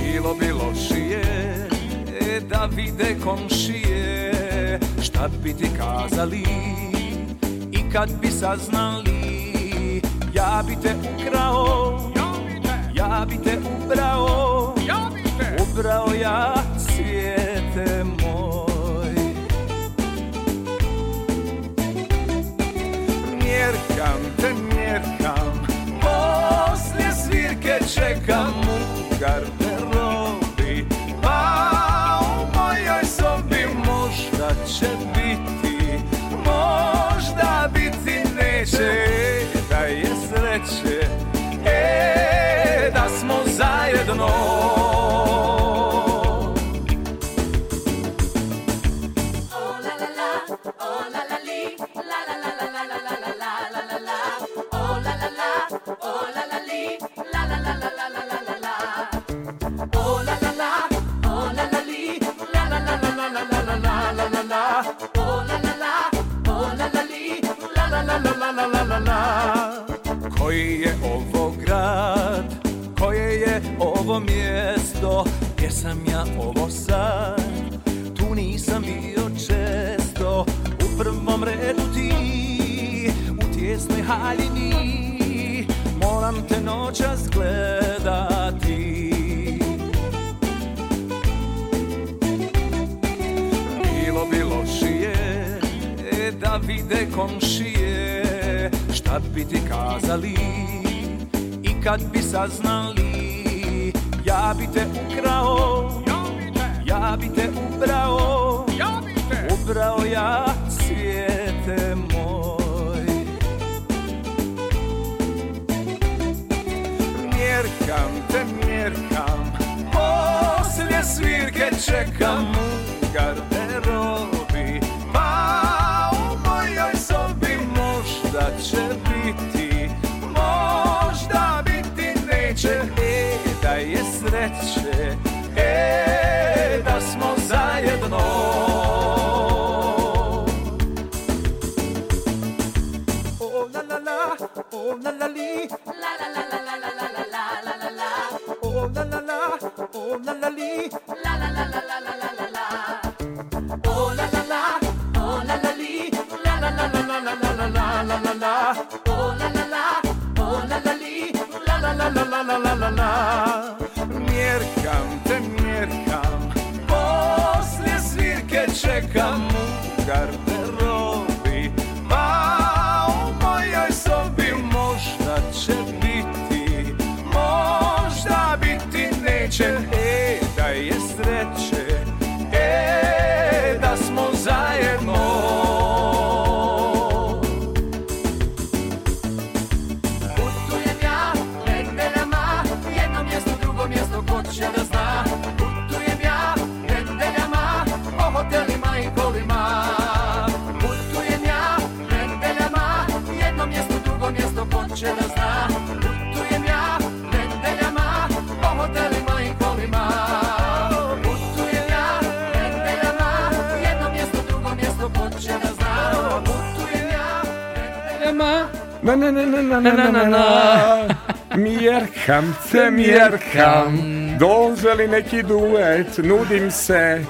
Bilo bi lošije e, Da vide komšije Šta bi ti kazali I kad bi saznali Ja bi te ukrao Ja bi te ubrao Ubrao ja svijete moj Mjerkam te mjerkam Poslije svirke čekam ovo, gdje sam ja ovo sad Tu nisam bio često, u prvom redu ti U tjesnoj haljini, moram te noćas gledati Bilo bi lošije, e, da vide komšije Šta bi ti kazali, i kad bi saznali Ja bi te ukrao, ja bi te ubrao, ubrao ja svijete moj. Mjerkam te, mjerkam, poslije svirke čekam u garderobu. la la lee. La la la la la la la la la la la. Oh la la la. Oh la la lee. La la la la la la la la la. Oh la la la. Oh la la lee. La la la la la la la la la la la. Oh la la la. Oh la la lee. La la la la la la la la la. Na na na na na na na na na Mjerkam te mjerkam Don želi neki duet Nudim se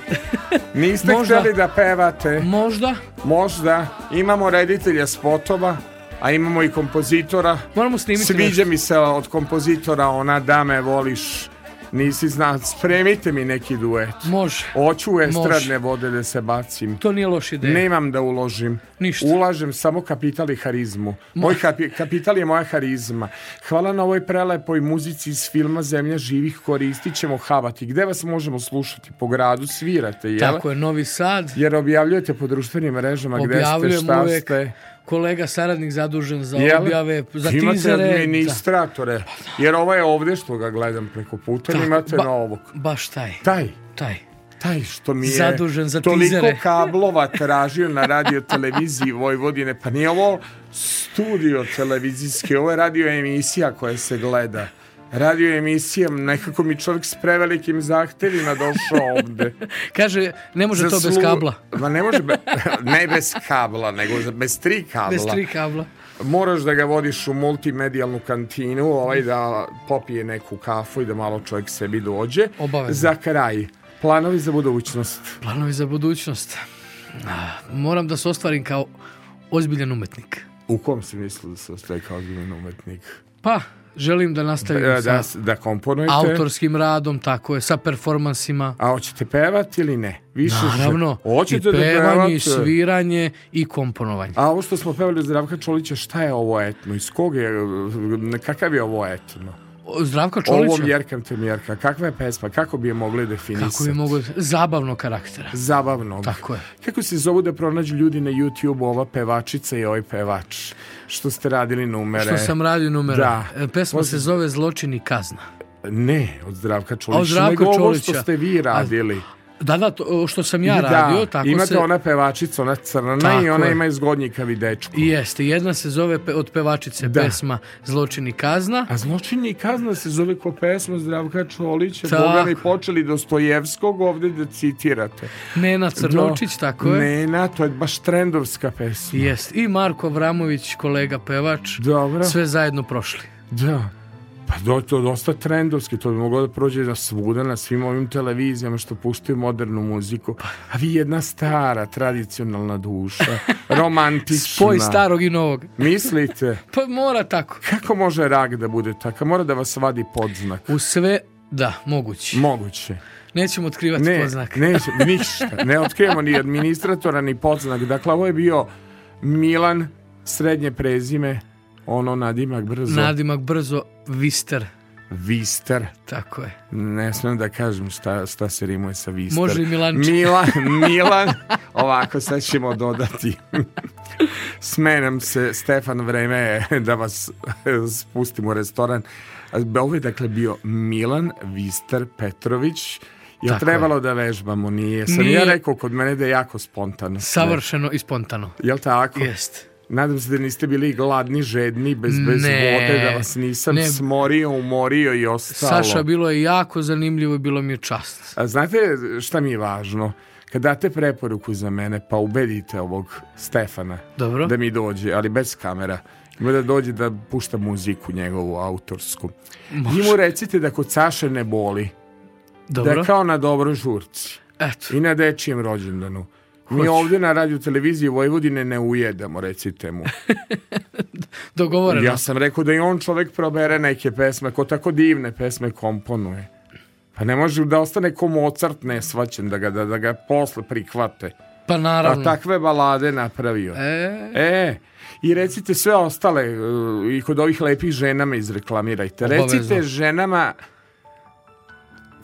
Niste možda, htjeli da pevate Možda Možda Imamo reditelja spotova a imamo i kompozitora. Moramo snimiti Sviđa nešto. mi se od kompozitora ona dame voliš Nisi zna, spremite mi neki duet. Može. Hoću estradne Može. vode da se bacim. To nije loš ideja. Nemam da uložim. Ništa. Ulažem samo kapital i harizmu. Moj kapi, kapital je moja harizma. Hvala na ovoj prelepoj muzici iz filma Zemlja živih koristit ćemo havati. Gde vas možemo slušati? Po gradu svirate, jel? Tako je, Novi Sad. Jer objavljujete po društvenim mrežama gde ste, šta uvek. ste kolega saradnik zadužen za Jel? objave, za imate tizere. Imate administratore, da. Pa da. jer ovo je ovde što ga gledam preko puta, Ta, da, imate ba, na ovog. Baš taj. Taj? Taj. Taj što mi je Zadužen za toliko tizere. kablova tražio na radio televiziji Vojvodine, pa nije ovo studio televizijski, ovo je radio emisija koja se gleda radio emisijom, nekako mi čovjek s prevelikim zahtevima došao ovde. Kaže, ne može za to bez kabla. Ma ne može, be... ne bez kabla, nego bez tri kabla. Bez tri kabla. Moraš da ga vodiš u multimedijalnu kantinu, ovaj da popije neku kafu i da malo čovjek sebi dođe. Obavezno. Za kraj, planovi za budućnost. Planovi za budućnost. Moram da se ostvarim kao ozbiljan umetnik. U kom si mislio da se ostaje kao ozbiljan umetnik? Pa, želim da nastavim da, sa da, da, komponujete. autorskim radom, tako je, sa performansima. A hoćete pevati ili ne? Više Naravno, še... hoćete da i pevanje, da i sviranje, i komponovanje. A ovo što smo pevali Zdravka Čolića, šta je ovo etno? Iz kog je, kakav je ovo etno? Zdravka Čolića? Ovom Jerkam te Mjerka. Kakva je pesma? Kako bi je mogli definisati? Kako bi mogli? Zabavno karaktera. Zabavno. Tako je. Kako se zovu da pronađu ljudi na YouTube ova pevačica i ovaj pevač? Što ste radili numere? Što sam radio numere. Da. E, pesma Možda... se zove Zločini kazna. Ne, od Zdravka Čolića. Od Zdravka Čolića. Nego ovo što ste vi radili. A, Da, da, to, što sam ja da, radio. Tako se... imate ona pevačica, ona crna tako i ona je. ima izgodnjikavi dečku. I jeste, jedna se zove pe, od pevačice da. pesma Zločin i kazna. A Zločin i kazna se zove ko pesma Zdravka Čolića, Bogani počeli Dostojevskog ovde da citirate. Nena Crnočić, Do, tako je. Nena, to je baš trendovska pesma. Jeste, i Marko Vramović, kolega pevač, Dobro. sve zajedno prošli. Da, Pa do, to dosta trendovski, to bi moglo da prođe na svuda, na svim ovim televizijama što puštaju modernu muziku. Pa- A vi jedna stara, tradicionalna duša, romantična. Spoj starog i novog. Mislite? pa mora tako. Kako može rak da bude takav? Mora da vas vadi podznak. U sve, da, moguće. Moguće. Nećemo otkrivati ne, podznak. neće, ništa. Ne otkrivamo ni administratora, ni podznak. Dakle, ovo je bio Milan, srednje prezime, ono nadimak brzo. Nadimak brzo, Vister. Vister. Tako je. Ne smem da kažem šta, šta se rimuje sa Vister. Može i Milanče. Milan, Milan. Ovako sad ćemo dodati. Smenam se, Stefan, vreme je da vas spustim u restoran. Ovo je dakle bio Milan Vister Petrović. Ja Tako trebalo je. da vežbamo? Nije. Sam Nije... ja rekao kod mene da je jako spontano. Savršeno i spontano. Jel tako? Jest. Nadam se da niste bili gladni, žedni, bez, bez ne, vode, da vas nisam ne. smorio, umorio i ostalo. Saša, bilo je jako zanimljivo i bilo mi je čast. A znate šta mi je važno? Kad date preporuku za mene, pa ubedite ovog Stefana Dobro. da mi dođe, ali bez kamera. Ima da dođe da pušta muziku njegovu autorsku. Može. I mu recite da kod Saše ne boli. Da dobro. Da je kao na dobro žurci. Eto. I na dečijem rođendanu. Mi ovde na radiju televiziji Vojvodine ne ujedamo, recite mu. Dogovoreno. Ja sam rekao da i on čovjek probere neke pesme, ko tako divne pesme komponuje. Pa ne može da ostane ko Mozart nesvaćen, da ga, da, da ga posle prihvate. Pa naravno. A pa takve balade napravio. E... e I recite sve ostale, e, i kod ovih lepih žena me izreklamirajte. Obavezno. Recite ženama,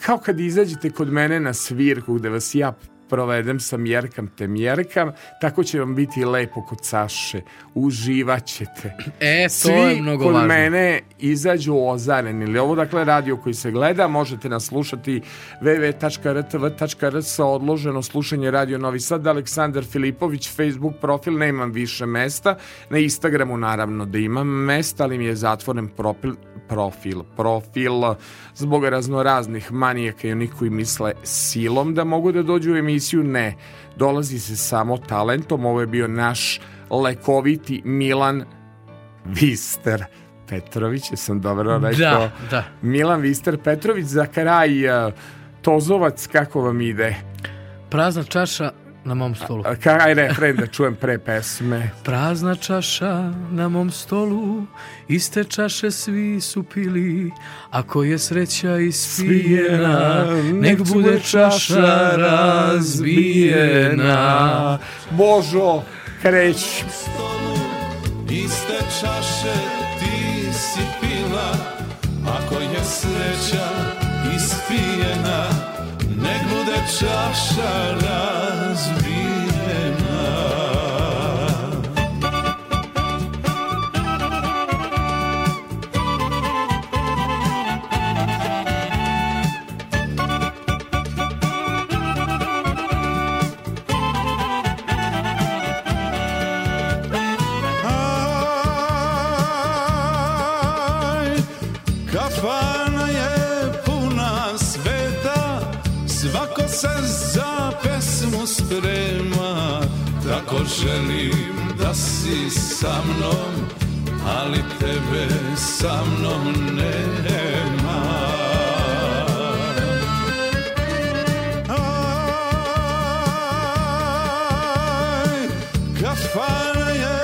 kao kad izađete kod mene na svirku gde vas ja provedem sa mjerkam te mjerkam, tako će vam biti lepo kod Saše, uživaćete. E, to Svi je mnogo kod mene izađu ozareni, ili ovo dakle radio koji se gleda, možete nas slušati www.rtv.rs odloženo slušanje Radio Novi Sad, Aleksandar Filipović, Facebook profil, ne imam više mesta, na Instagramu naravno da imam mesta, ali mi je zatvoren profil, profil, profil zbog raznoraznih manijaka i onih koji misle silom da mogu da dođu u emisiju emisiju, ne. Dolazi se samo talentom, ovo je bio naš lekoviti Milan Vister Petrović, sam dobro da, rekao. Da, da. Milan Vister Petrović, za kraj eh, Tozovac, kako vam ide? Prazna čaša na mom stolu. A, ka, aj refren da čujem pre pesme. Prazna čaša na mom stolu, iste čaše svi su pili, ako je sreća ispijena, nek bude čaša razbijena. Božo, kreć. Iste čaše ti si pila, ako je sreća ispijena, czasza nas želim da si sa mnom, ali tebe sa mnom nema. Aj, kafana je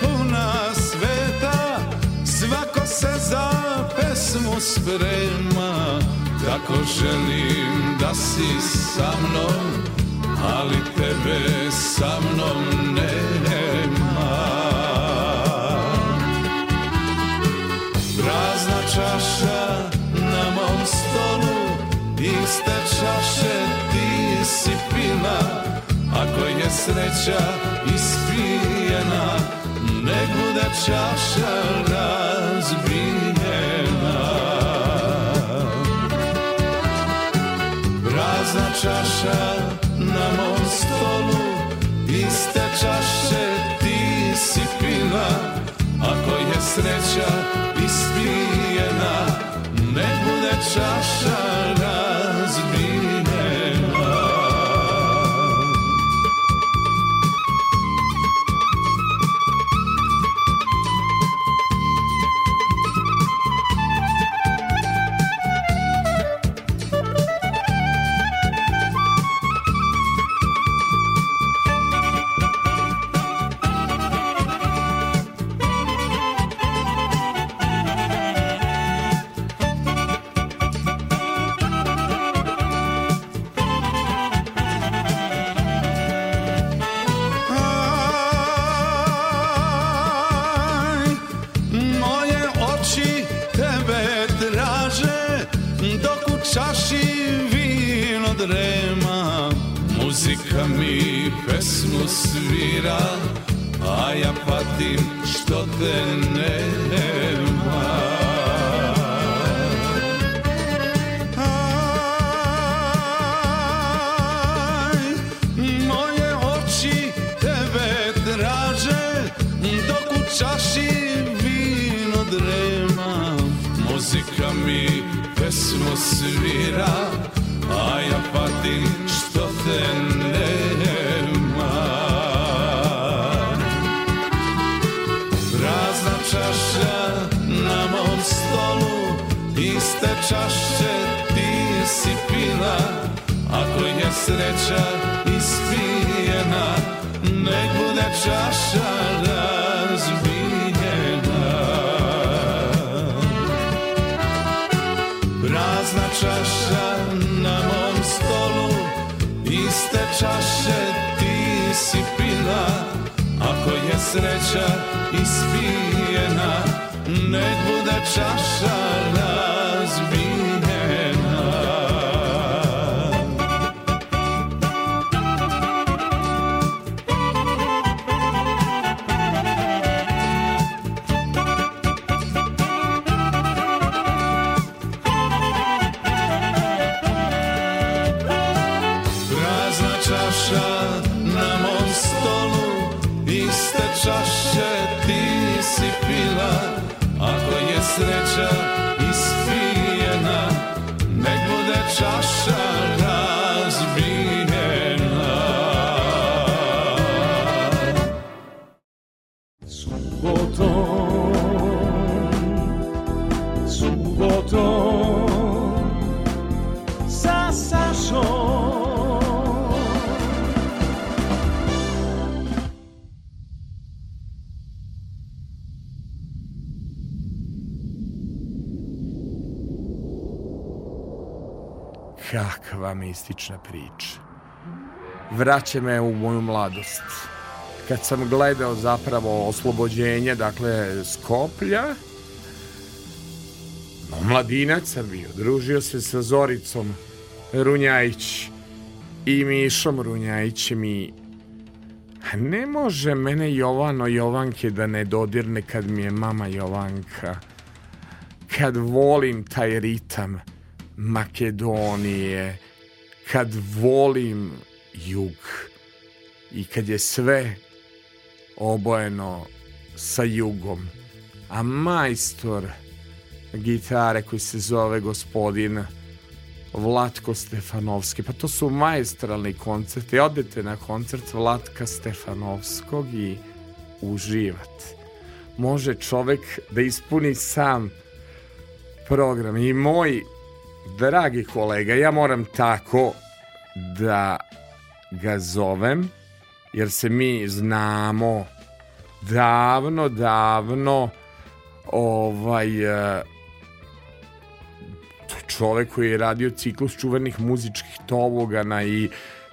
puna sveta, svako se za pesmu sprema, tako želim da si sa mnom, ali tebe sa mnom nema Prazna čaša na mom stolu Iste čaše ti si pila Ako je sreća ispijena Nek bude čaša razbijena Prazna čaša na mom stolu Iste čaše ti si pila Ako je sreća ispijena Ne bude čaša kakva mistična priča. Vraća me u moju mladost. Kad sam gledao zapravo oslobođenje, dakle, Skoplja, no, mladinac sam bio, družio se sa Zoricom Runjajić i Mišom Runjajićem i ne može mene Jovano Jovanke da ne dodirne kad mi je mama Jovanka. Kad volim taj ritam Makedonije, kad volim jug i kad je sve obojeno sa jugom. A majstor gitare koji se zove gospodin Vlatko Stefanovski. Pa to su majstralni koncerti. Odete na koncert Vlatka Stefanovskog i uživate. Može čovek da ispuni sam program. I moj dragi kolega, ja moram tako da ga zovem, jer se mi znamo davno, davno ovaj e, čovek koji je radio ciklus čuvenih muzičkih tobogana i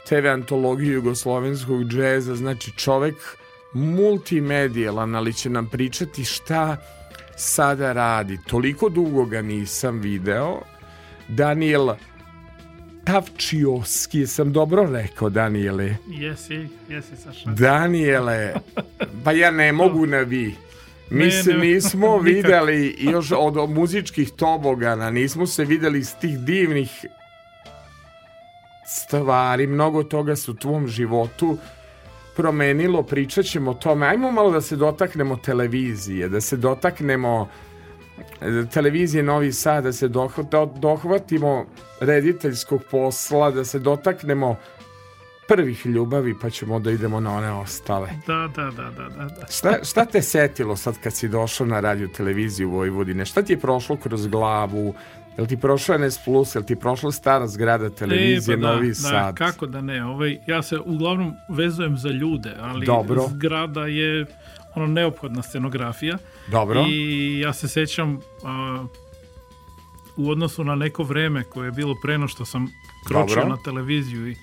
TV antologiju jugoslovenskog džeza, znači čovek multimedijalan, ali će nam pričati šta sada radi. Toliko dugo ga nisam video, Daniel Tavčioski, sam dobro rekao, Daniele. Jesi, jesi, Saša. Daniele, pa ja ne mogu na vi. Mi se nismo videli još od muzičkih tobogana, nismo se videli iz tih divnih stvari, mnogo toga su u tvom životu promenilo, pričat ćemo o tome. Ajmo malo da se dotaknemo televizije, da se dotaknemo televizije Novi Sad da se dohvatimo rediteljskog posla, da se dotaknemo prvih ljubavi pa ćemo da idemo na one ostale. Da, da, da, da, da. da. Šta, šta te setilo sad kad si došao na radio televiziju Vojvodine? Šta ti je prošlo kroz glavu? Jel ti prošlo NS Plus, jel ti prošla stara zgrada e, televizije, e, pa da, Novi da, Sad? Da, kako da ne, ovaj, ja se uglavnom vezujem za ljude, ali Dobro. zgrada je ono neophodna scenografija. Dobro. I ja se sećam a, u odnosu na neko vreme koje je bilo preno što sam kročio Dobro. na televiziju i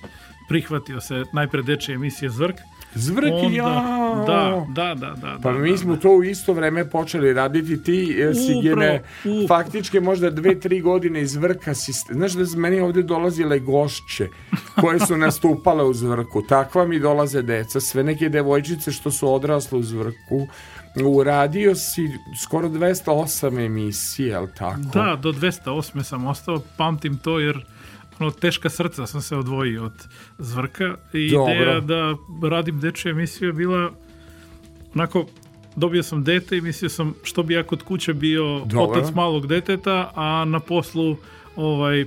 prihvatio se najpre dečje emisije Zvrk. Zvrk, onda, Da, da, da, da. da pa da, mi da, smo da. to u isto vreme počeli raditi. Ti eh, si gene, faktički možda dve, tri godine iz vrka si... Znaš da meni ovde dolazile gošće koje su nastupale u zvrku. Takva mi dolaze deca, sve neke devojčice što su odrasle u zvrku. Uradio si skoro 208 emisije, je li tako? Da, do 208 sam ostao, pamtim to jer ono, teška srca sam se odvojio od Zvrka i Dobro. ideja da radim dečju emisiju je bila onako dobio sam dete i mislio sam što bi ja kod kuće bio Dobre. otac malog deteta, a na poslu ovaj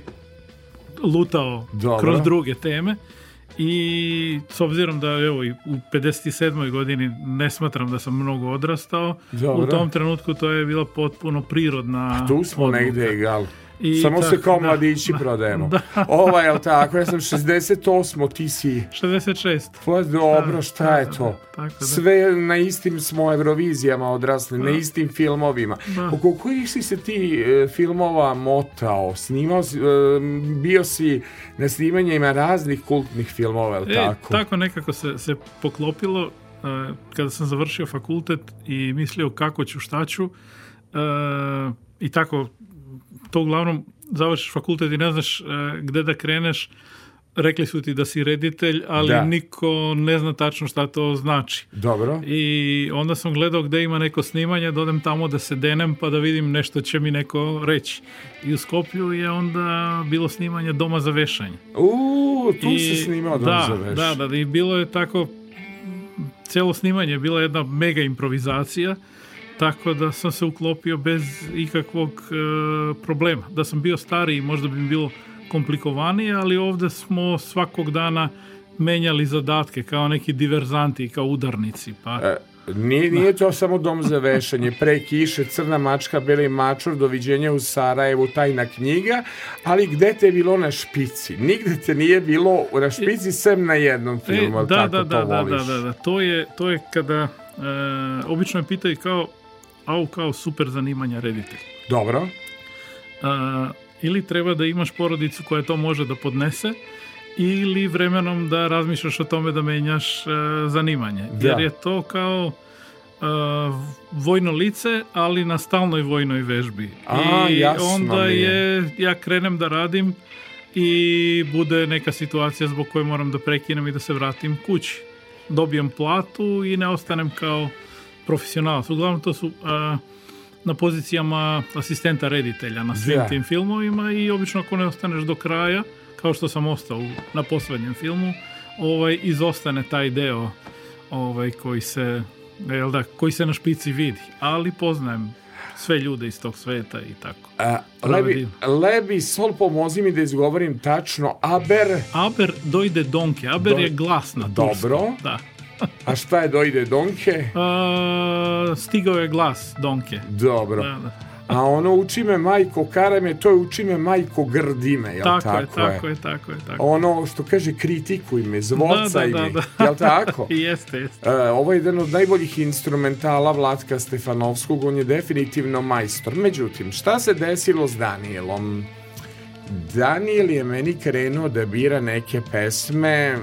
lutao Dobre. kroz druge teme. I s obzirom da evo u 57. godini ne smatram da sam mnogo odrastao, Dobre. u tom trenutku to je bila potpuno prirodna. A tu smo odluka. negdje igali. I Samo tako, se kao da, mladići da, prodajemo. Da. Ova, jel tako, ja sam 68, ti si... 66. Pa da, dobro, šta da, je to? Tako, da. Sve na istim smo Eurovizijama odrasli, da. na istim filmovima. Da. Oko kojih si se ti e, filmova motao, snimao, si, e, bio si na snimanjima raznih kultnih filmova, jel e, tako? Tako nekako se, se poklopilo e, kada sam završio fakultet i mislio kako ću, šta ću. E, i tako to uglavnom završiš fakultet i ne znaš uh, gde da kreneš, rekli su ti da si reditelj, ali da. niko ne zna tačno šta to znači. Dobro. I onda sam gledao gde ima neko snimanje, dodem da tamo da se denem pa da vidim nešto će mi neko reći. I u Skoplju je onda bilo snimanje Doma za vešanje. Uuu, tu I, se snimao Doma da, za vešanje. Da, da, i bilo je tako, celo snimanje je bila jedna mega improvizacija tako da sam se uklopio bez ikakvog e, problema. Da sam bio stariji možda bi mi bilo komplikovanije, ali ovde smo svakog dana menjali zadatke kao neki diverzanti, kao udarnici. Pa... E, nije, nije to samo dom za vešanje, pre kiše, crna mačka, beli mačor, doviđenje u Sarajevu, tajna knjiga, ali gde te je bilo na špici? Nigde te nije bilo na špici, sem na jednom filmu, e, da, tako da, to da, da voliš. Da, da, da, da, to je, to je kada, e, obično me pitaju kao, au kao super zanimanja reditelj. Dobro. A, ili treba da imaš porodicu koja to može da podnese, ili vremenom da razmišljaš o tome da menjaš a, e, zanimanje. Da. Jer je to kao a, e, vojno lice, ali na stalnoj vojnoj vežbi. A, I jasno onda mi je. je, ja krenem da radim i bude neka situacija zbog koje moram da prekinem i da se vratim kući. Dobijem platu i ne ostanem kao profesionalac. Uglavnom to su a, e, na pozicijama asistenta reditelja na svim da. tim filmovima i obično ako ne ostaneš do kraja, kao što sam ostao na poslednjem filmu, ovaj, izostane taj deo ovaj, koji se jel da, koji se na špici vidi, ali poznajem sve ljude iz tog sveta i tako. A, lebi, lebi, sol pomozi mi da izgovorim tačno, aber... Aber dojde donke, aber Do... je glasna. Dobro. Da. A šta je dojde Donke? A, stigao je glas Donke. Dobro. Da, da. A ono uči me majko karame, to je uči me majko grdime, jel tako, tako je? Tako je, tako je, tako Ono što kaže kritikuj me, da, zvocaj da, da, da, da. jel tako? jeste, jeste. E, ovo je jedan od najboljih instrumentala Vlatka Stefanovskog, on je definitivno majstor. Međutim, šta se desilo s Danielom? Daniel je meni krenuo da bira neke pesme,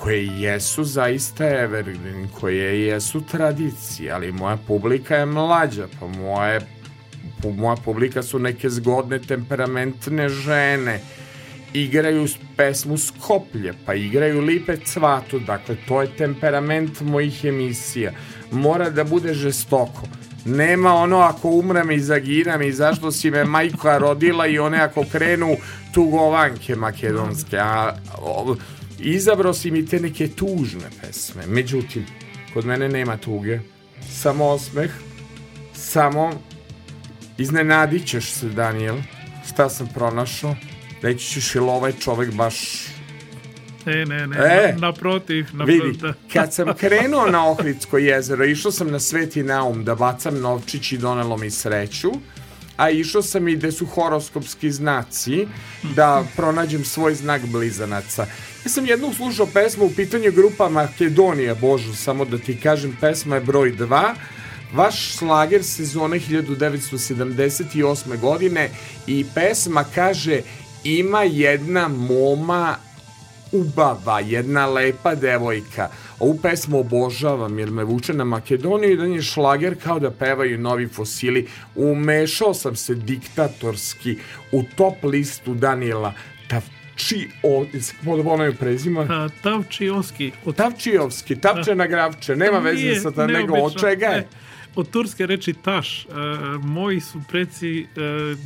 koje jesu zaista evergreen, koje jesu tradicije, ali moja publika je mlađa, pa moje, moja publika su neke zgodne temperamentne žene, igraju pesmu Skoplje, pa igraju Lipe Cvatu, dakle to je temperament mojih emisija. Mora da bude žestoko. Nema ono ako umrem i zagiram i zašto si me majka rodila i one ako krenu tugovanke makedonske. A, o, Izabrao si mi te neke tužne pesme. Međutim, kod mene nema tuge. Samo osmeh. Samo iznenadit ćeš se, Daniel. Šta sam pronašao? Reći ćeš ili ovaj čovek baš Ne, ne, ne, e, naprotiv, naprotiv. Vidi, kad sam krenuo na Ohridsko jezero, išao sam na Sveti Naum da bacam novčić i donelo mi sreću a išao sam i gde su horoskopski znaci da pronađem svoj znak blizanaca. Ja sam jednog slušao pesmu u pitanju grupa Makedonija, Božu, samo da ti kažem, pesma je broj 2, Vaš slager sezone 1978. godine i pesma kaže ima jedna moma ubava, jedna lepa devojka ovu pesmu obožavam jer me vuče na Makedoniju i da je šlager kao da pevaju novi fosili. Umešao sam se diktatorski u top listu Danila Tavčio... Ono je prezima? Tavčijovski. Od... Tavčijovski, Tavče na Gravče. Nema veze sa ta, nego od čega je? Od turske reči taš. E, moji su preci e,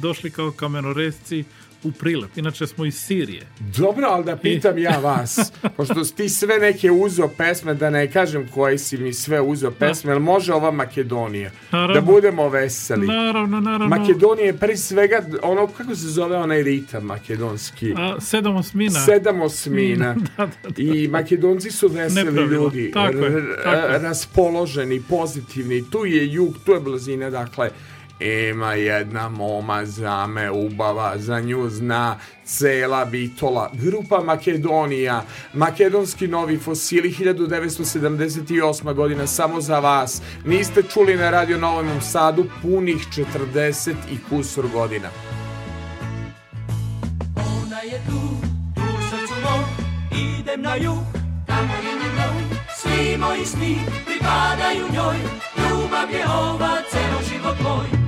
došli kao kamenoresci u Prilep. Inače smo iz Sirije. Dobro, ali da pitam I... ja vas, pošto ti sve neke uzo pesme, da ne kažem koje si mi sve uzo da. pesme, jel može ova Makedonija? Da naravno. Da budemo veseli. Naravno, naravno. Makedonija je pre svega, ono, kako se zove onaj ritam makedonski? A, sedam osmina. Sedam osmina. da, da, da. I makedonci su veseli Nepravilo. ljudi. Tako je, tako je. Raspoloženi, pozitivni. Tu je jug, tu je blazina, dakle, Ema jedna moma za me ubava, za nju zna cela bitola. Grupa Makedonija, makedonski novi fosili 1978. godina, samo za vas. Niste čuli na Radio Novom Sadu punih 40 i kusur godina. Ona je tu, tu u srcu mom, idem na jug, tamo je njeno, svi moji sni pripadaju njoj, ljubav je ova, ceo život moj.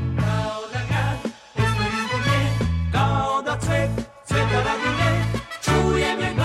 Ujeme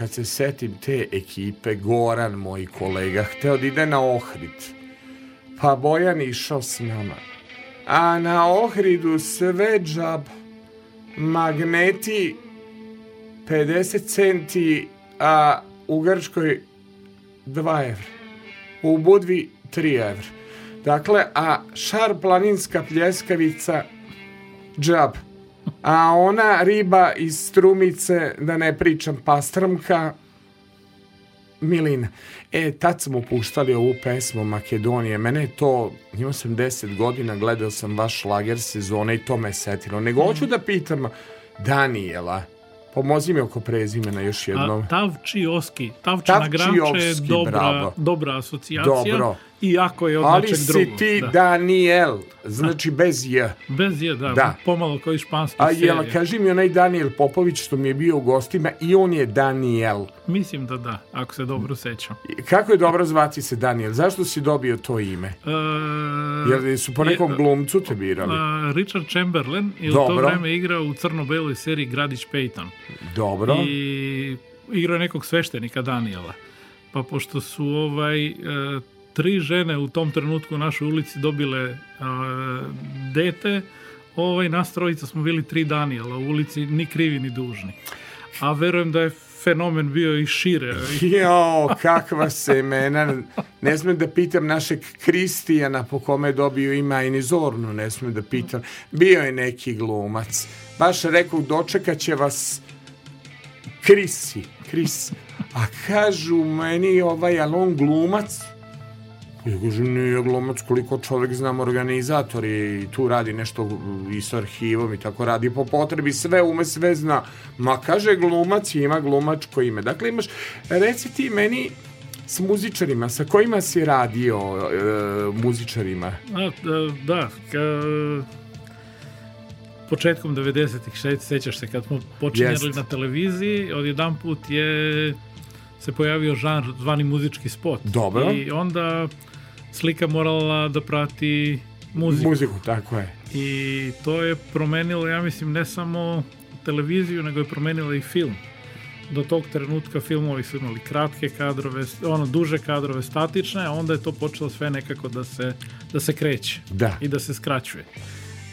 kad se setim te ekipe, Goran, moj kolega, hteo da ide na Ohrid. Pa Bojan išao s nama. A na Ohridu sve džab, magneti 50 centi, a u Grčkoj 2 evra. U Budvi 3 evra. Dakle, a šar planinska pljeskavica džab a ona riba iz strumice, da ne pričam pastramka, Milina. E, tad smo puštali ovu pesmu Makedonije. Mene je to, imao sam 10 godina, gledao sam vaš lager sezone i to me setilo. Nego hoću da pitam Daniela, Pomozi mi oko prezimena još jednom. A, Tavčioski. Tavčana Tavčijovski, Granče je dobra, bravo. dobra asocijacija. Dobro iako je od Ali nečeg drugog. Ali si ti da. Daniel, znači bez J. Bez J, da, da. pomalo kao i španska A, serija. A jel, kaži mi onaj Daniel Popović što mi je bio u gostima i on je Daniel. Mislim da da, ako se dobro sećam. Kako je dobro zvati se Daniel? Zašto si dobio to ime? E, Jel su po nekom je, glumcu te birali? A, e, Richard Chamberlain je dobro. u to vreme igrao u crno-beloj seriji Gradić Peyton. Dobro. I igrao nekog sveštenika Daniela. Pa pošto su ovaj... E, tri žene u tom trenutku u našoj ulici dobile a, dete, ovaj, nas trojica smo bili tri Danijela u ulici, ni krivi ni dužni. A verujem da je fenomen bio i šire. Jo, kakva se imena. Ne smem da pitam našeg Kristijana po kome je dobio ima i ni ne smem da pitam. Bio je neki glumac. Baš rekao, dočekat će vas Krisi, Kris. A kažu meni ovaj, ali on glumac, Jugožin je glumac koliko čovek znam organizator i tu radi nešto i sa arhivom i tako radi po potrebi, sve ume, sve zna. Ma kaže glumac i ima glumačko ime. Dakle imaš, reci ti meni s muzičarima, sa kojima si radio e, muzičarima? A, e, da, ka, početkom 90-ih, sećaš se kad smo počinjali Jest. na televiziji, odjedan put je se pojavio žanr zvani muzički spot. Dobro. I onda slika morala da prati muziku. Muziku, tako je. I to je promenilo, ja mislim, ne samo televiziju, nego je promenilo i film. Do tog trenutka filmovi su imali kratke kadrove, ono, duže kadrove, statične, a onda je to počelo sve nekako da se, da se kreće da. i da se skraćuje.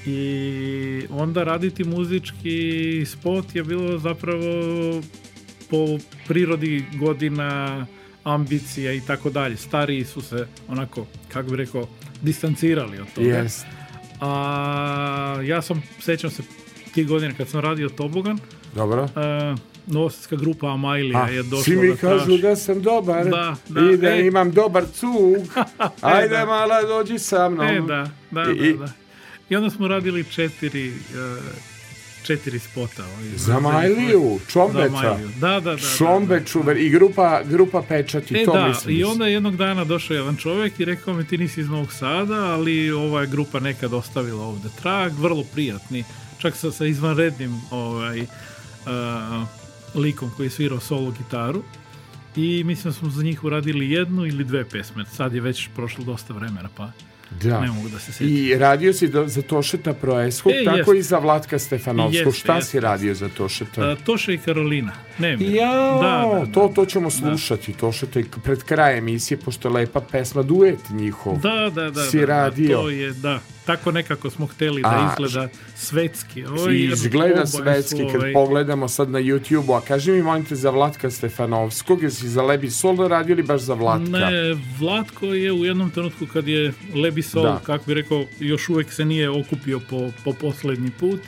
I onda raditi muzički spot je bilo zapravo po prirodi godina ambicija i tako dalje. Stariji su se onako, kako bi rekao, distancirali od toga. Yes. A, ja sam, sećam se tih godina kad sam radio Tobogan. Dobro. E, Novostarska grupa Amajlija je došla svi mi da kažu da sam dobar da, da, i da e. imam dobar cug. E, Ajde e, da. mala, dođi sa mnom. E, da, da, I, da, da. I onda smo radili četiri uh, četiri spota. Ovaj, za Majliju, Čombeca. Da, da, da. Čombeču, da, da. i grupa, grupa Pečati, e, to da, mislim. I onda jednog dana došao jedan čovjek i rekao mi ti nisi iz Novog Sada, ali ova je grupa nekad ostavila ovde trag, vrlo prijatni, čak sa, sa izvanrednim ovaj, uh, likom koji je svirao solo gitaru i mislim da smo za njih uradili jednu ili dve pesme, sad je već prošlo dosta vremena pa... Da. Ne mogu da se sjetim. I radio si da, za Tošeta Proeskog, e, tako jest. i za Vlatka Stefanovskog. Šta jest, si radio za Tošeta? E, Toša i Karolina. Dnevni. Jao, da, da, to, da. to ćemo slušati, da. to što je pred kraj emisije, pošto je lepa pesma, duet njihov. Da, da, da. Si da, da radio. Da, to je, da. Tako nekako smo hteli da a, izgleda svetski. Oj, izgleda svetski, kad ovaj... pogledamo sad na YouTube-u. A kaži mi, molim te, za Vlatka Stefanovskog, jesi za Lebi Sol radio ili baš za Vlatka? Ne, Vlatko je u jednom trenutku kad je Lebi Sol, da. kako bi rekao, još uvek se nije okupio po, po poslednji put.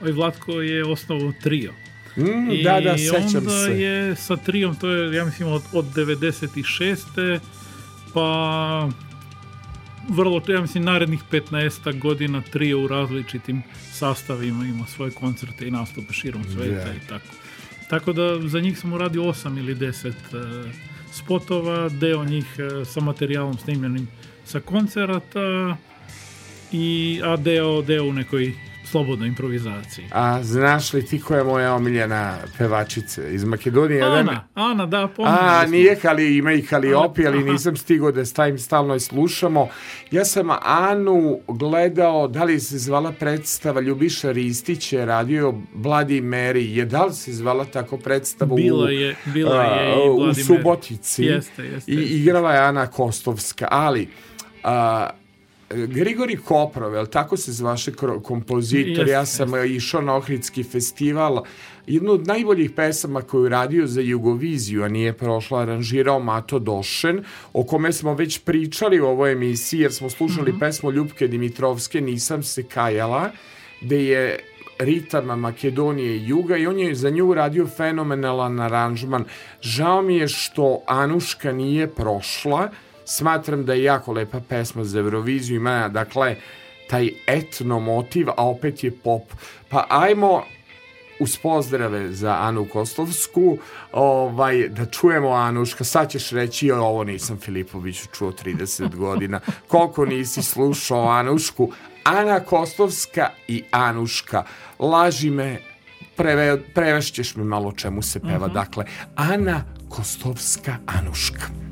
Ovaj Vlatko je osnovo trio. Mm, I da, da, sećam onda se. je sa triom, to je, ja mislim, od, od 96. Pa vrlo, ja mislim, narednih 15 godina trije u različitim sastavima ima svoje koncerte i nastupe širom da. sveta yeah. i tako. Tako da za njih sam uradio 8 ili 10 uh, e, spotova, deo njih uh, sa materijalom snimljenim sa koncerata, i, a deo, deo u nekoj slobodnoj improvizaciji. A znaš li ti koja je moja omiljena pevačica iz Makedonije? Ana, Adam... Ana, da, pomijenu. A, nije Kali, ima i Kaliopi, ali nisam stigao da stavim stalno i slušamo. Ja sam Anu gledao, da li se zvala predstava Ljubiša Ristić je radio Bloody Mary, je da li se zvala tako predstava bila je, bila je a, u Subotici? Mary. Jeste, jeste. I igrala je Ana Kostovska, ali... A, Grigori Koprov, el tako se zvaše kompozitor, yes, ja sam yes. išao na Ohridski festival, jednu od najboljih pesama koju radio za Jugoviziju, a nije prošla, aranžirao Mato Došen, o kome smo već pričali u ovoj emisiji, jer smo slušali mm -hmm. pesmu Ljubke Dimitrovske, Nisam se kajala, gde je ritama Makedonije i Juga i on je za nju radio fenomenalan aranžman. Žao mi je što Anuška nije prošla, Smatram da je jako lepa pesma za Euroviziju, ima dakle taj etno motiv, a opet je pop. Pa ajmo uz pozdrave za Anu Kostovsku, ovaj, da čujemo Anuška, sad ćeš reći ovo nisam Filipoviću čuo 30 godina, koliko nisi slušao Anušku, Ana Kostovska i Anuška, laži me, preve, prevešćeš mi malo čemu se peva, uh mhm. -huh. dakle, Ana Kostovska, Anuška.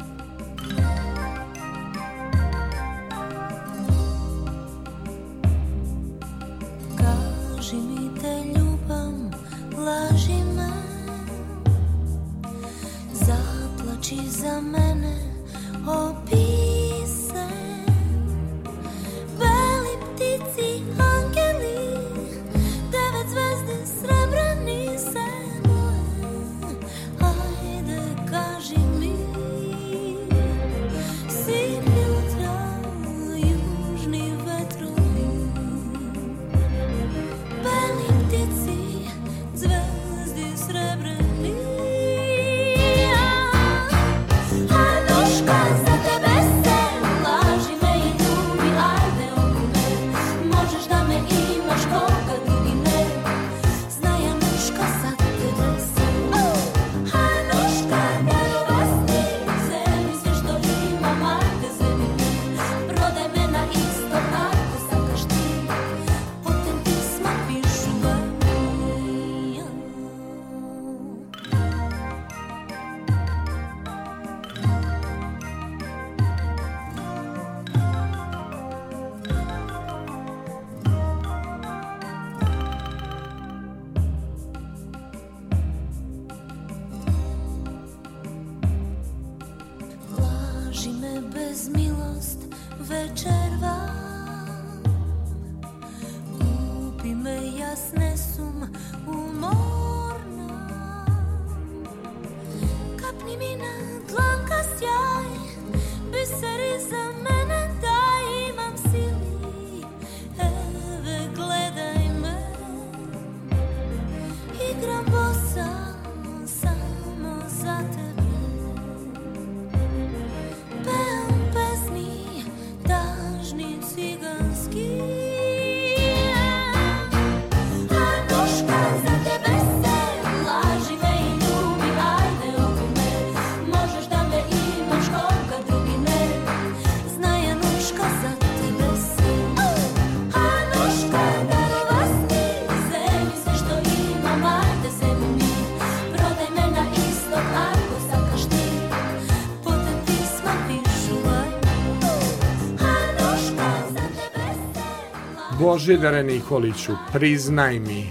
Božidare Nikoliću, priznaj mi.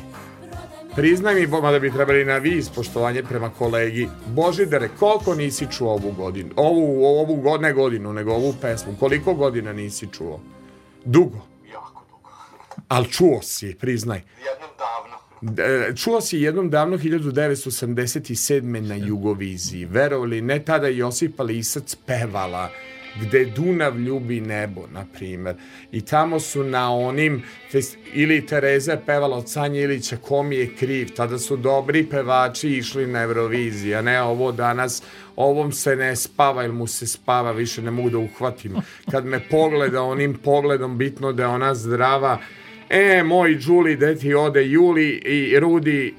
Priznaj mi, mada bi trebali na vi ispoštovanje prema kolegi. Božidare, koliko nisi čuo ovu godinu? Ovu, ovu god, ne godinu, nego ovu pesmu. Koliko godina nisi čuo? Dugo. Jako dugo. Ali čuo si, priznaj. Jednom davno. E, čuo si jednom davno 1987. na Jugoviziji. Verovali, ne tada Josipa Lisac pevala gde Dunav ljubi nebo, na primer. I tamo su na onim, ili Tereza pevala od Sanje Ilića, kom je kriv, tada su dobri pevači išli na Euroviziji, a ne ovo danas, ovom se ne spava ili mu se spava, više ne mogu da uhvatim. Kad me pogleda onim pogledom, bitno da je ona zdrava, e, moj Đuli, gde ti ode Juli i Rudi,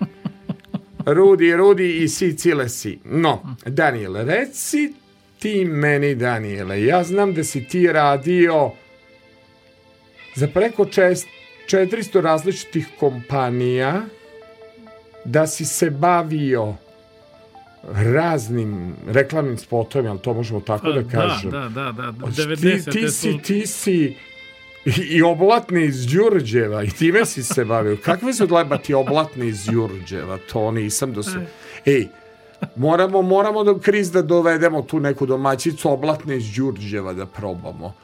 Rudi, Rudi i Sicilesi. No, Daniel, reci ti meni, Danijele, ja znam da si ti radio za preko čest, 400 različitih kompanija, da si se bavio raznim reklamnim spotovima, ali to možemo tako da, da kažem. Da, da, da, da. 90, ti, ti, si, ti si i oblatni iz Đurđeva i time si se bavio. Kakve su glebati oblatni iz Đurđeva? To nisam do se... Ej, moramo, moramo do da, kriz da dovedemo tu neku domaćicu oblatne iz Đurđeva da probamo.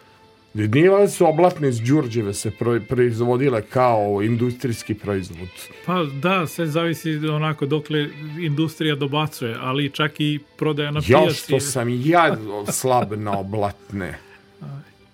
Nije su oblatne iz Đurđeve se proizvodile kao industrijski proizvod? Pa da, sve zavisi onako dokle industrija dobacuje, ali čak i prodaja na pijaci. Još to sam ja slab na oblatne.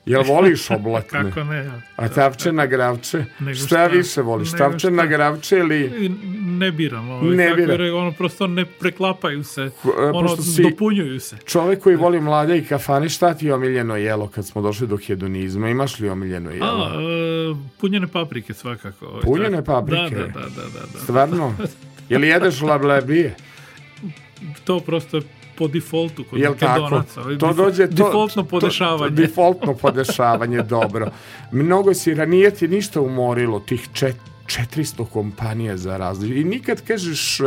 Jel voliš oblatne? Kako ne. A tavče na gravče? Nego šta, više voliš? Tavče na gravče ili... Ne biram. Ovaj, ne biram. Re, ono prosto ne preklapaju se. E, ono, dopunjuju se. Čovek koji voli mlade i kafani, šta ti je omiljeno jelo kad smo došli do hedonizma? Imaš li omiljeno jelo? A, e, punjene paprike svakako. Ovaj, punjene da. paprike? Da, da, da. da, da, Stvarno? Jel jedeš lablebije? To prosto po defaultu kod Jel Makedonaca. Tako? To dođe, to, defaultno podešavanje. To, to, defaultno podešavanje, dobro. Mnogo si nije ti ništa umorilo, tih čet, 400 kompanija za različite. I nikad kažeš, uh,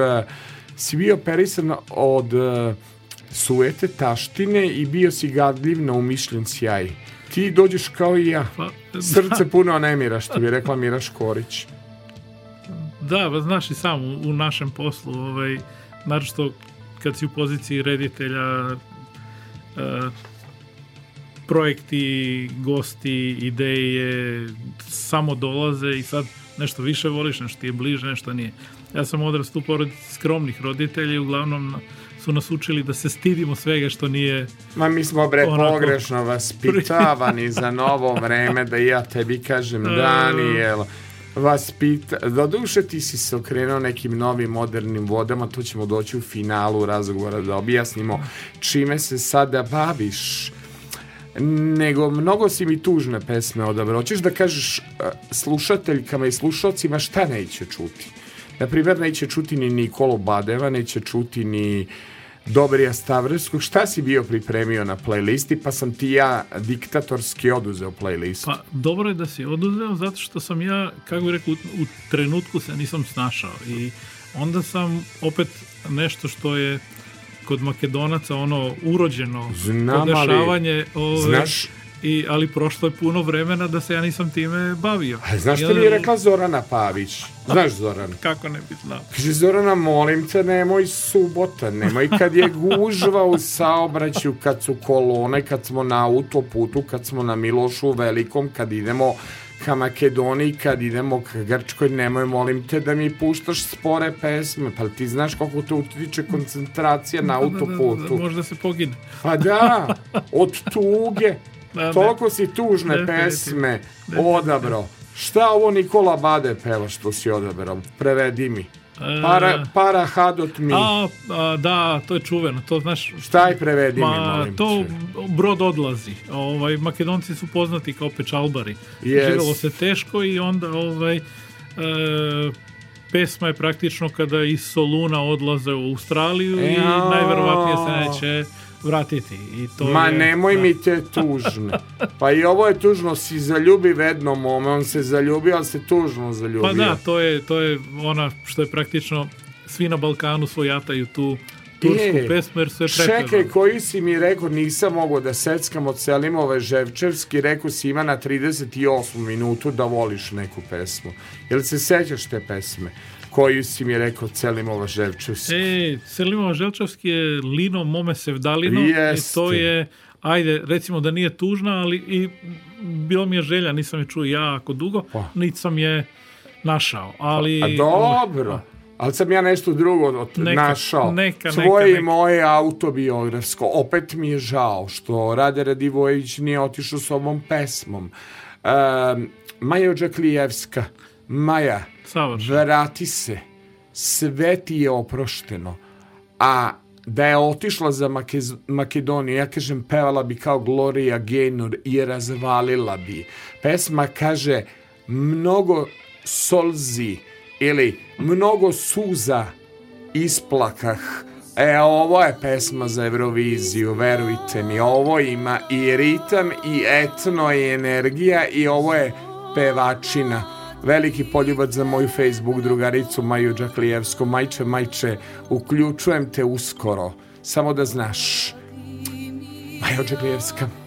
si bio operisan od uh, suete taštine i bio si gadljiv na umišljen sjaj. Ti dođeš kao i ja. Pa, da. Srce puno anemira, što bi rekla Miraš Korić. Da, ba, pa znaš i sam u, u našem poslu, ovaj, naravno što kad si u poziciji reditelja uh, projekti, gosti, ideje samo dolaze i sad nešto više voliš, nešto ti je bliže, nešto nije. Ja sam odrast u porodici skromnih roditelja i uglavnom su nas učili da se stidimo svega što nije... Ma mi smo bre onako... pogrešno vaspitavani za novo vreme da ja tebi kažem Daniel, vaspita... Doduše ti si se okrenuo nekim novim modernim vodama, to ćemo doći u finalu razgovora da objasnimo čime se sada baviš. Nego mnogo si mi tužne pesme odabrao. Hoćeš da kažeš e, slušateljkama i slušalcima šta neće čuti? Na primjer, neće čuti ni Nikolo Badeva, neće čuti ni Dobrija Stavrskog, šta si bio pripremio na playlisti, pa sam ti ja diktatorski oduzeo playlist. Pa dobro je da si oduzeo, zato što sam ja, kako bih rekao, u, trenutku se nisam snašao i onda sam opet nešto što je kod Makedonaca ono urođeno Znam, podešavanje... Ove, ovaj, znaš, I, ali prošlo je puno vremena da se ja nisam time bavio. A znaš što mi je rekla Zorana Pavić? Znaš Zoran? Kako ne bi znao? Kaže Zorana, molim te, nemoj subota, nemoj kad je gužva u saobraćaju, kad su kolone, kad smo na autoputu, kad smo na Milošu Velikom, kad idemo ka Makedoniji, kad idemo ka Grčkoj, nemoj, molim te da mi puštaš spore pesme, pa ti znaš koliko to utiče koncentracija na autoputu. Da, da, da, da, da možda se pogine. Pa da, od tuge. Da, da. toliko si tužne ne, pesme ne, ne, odabrao. Šta ovo Nikola Bade peva što si odabrao? Prevedi mi. E, para, para hadot mi. A, a, da, to je čuveno. To, znaš, Šta je prevedi ma, mi, molim To te. brod odlazi. Ovaj, Makedonci su poznati kao pečalbari. Yes. Živelo se teško i onda ovaj, e, pesma je praktično kada iz Soluna odlaze u Australiju e, i najverovatnije se neće vratiti. I to Ma je, nemoj da. mi te tužne. Pa i ovo je tužno, si zaljubi vedno ome, on se zaljubio, ali se tužno zaljubio. Pa da, to je, to je ona što je praktično svi na Balkanu svojataju tu tursku e, pesmu jer sve prepevano. Čekaj, koji si mi rekao, nisam mogao da seckam od Selimove Ževčevski, rekao si ima na 38 minutu da voliš neku pesmu. Jel se sećaš te pesme? koji si mi je rekao Celimova Ževčevski. E, Celimova Ževčevski je Lino Mome Sevdalino Jeste. i to je, ajde, recimo da nije tužna, ali i bilo mi je želja, nisam je čuo jako dugo, pa. niti sam je našao. Pa, ali, a dobro, ali sam ja nešto drugo od, neka, našao. Neka, Svoje neka, i moje autobiografsko. Opet mi je žao što Rade Radivojević nije otišao s ovom pesmom. Um, Maja Ođaklijevska, Maja, Savršen. vrati se, sve ti je oprošteno. A da je otišla za Makez Makedoniju, ja kažem, pevala bi kao Gloria Gaynor i razvalila bi. Pesma kaže, mnogo solzi ili mnogo suza isplakah. E, ovo je pesma za Euroviziju, verujte mi. Ovo ima i ritam, i etno, i energija, i ovo je pevačina Veliki poljubac za moju Facebook drugaricu Maju Đaklijevsku. Majče, majče, uključujem te uskoro. Samo da znaš. Majo Đaklijevska.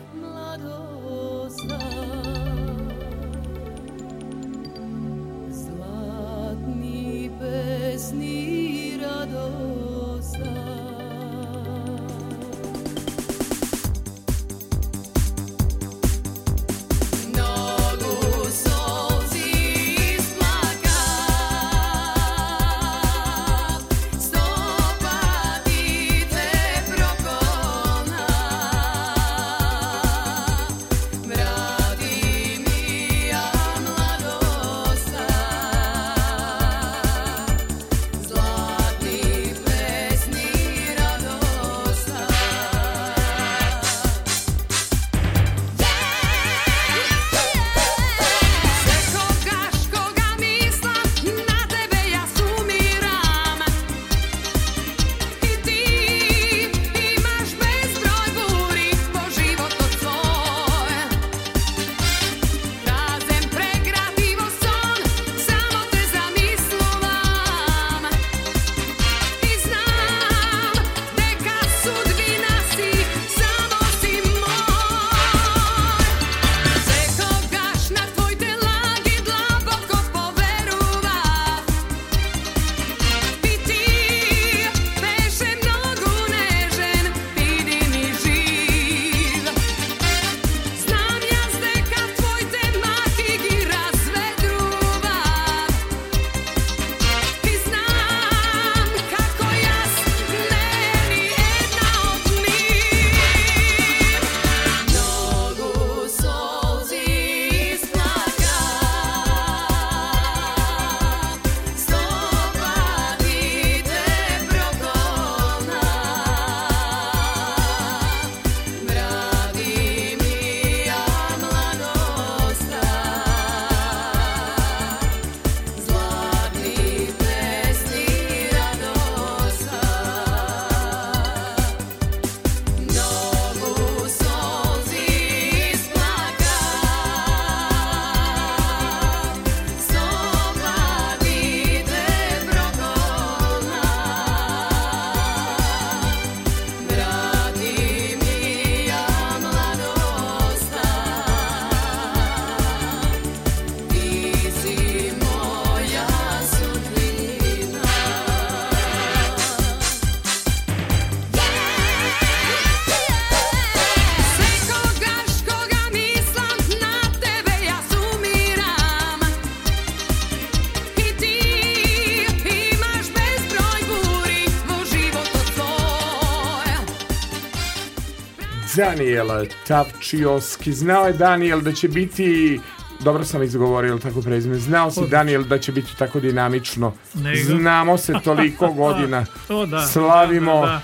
Daniela Tavčioski. Znao je Daniel da će biti dobro sam izgovorio tako prezime. Znao si Daniel da će biti tako dinamično. Nego. Znamo se toliko godina. to da. Slavimo. Da,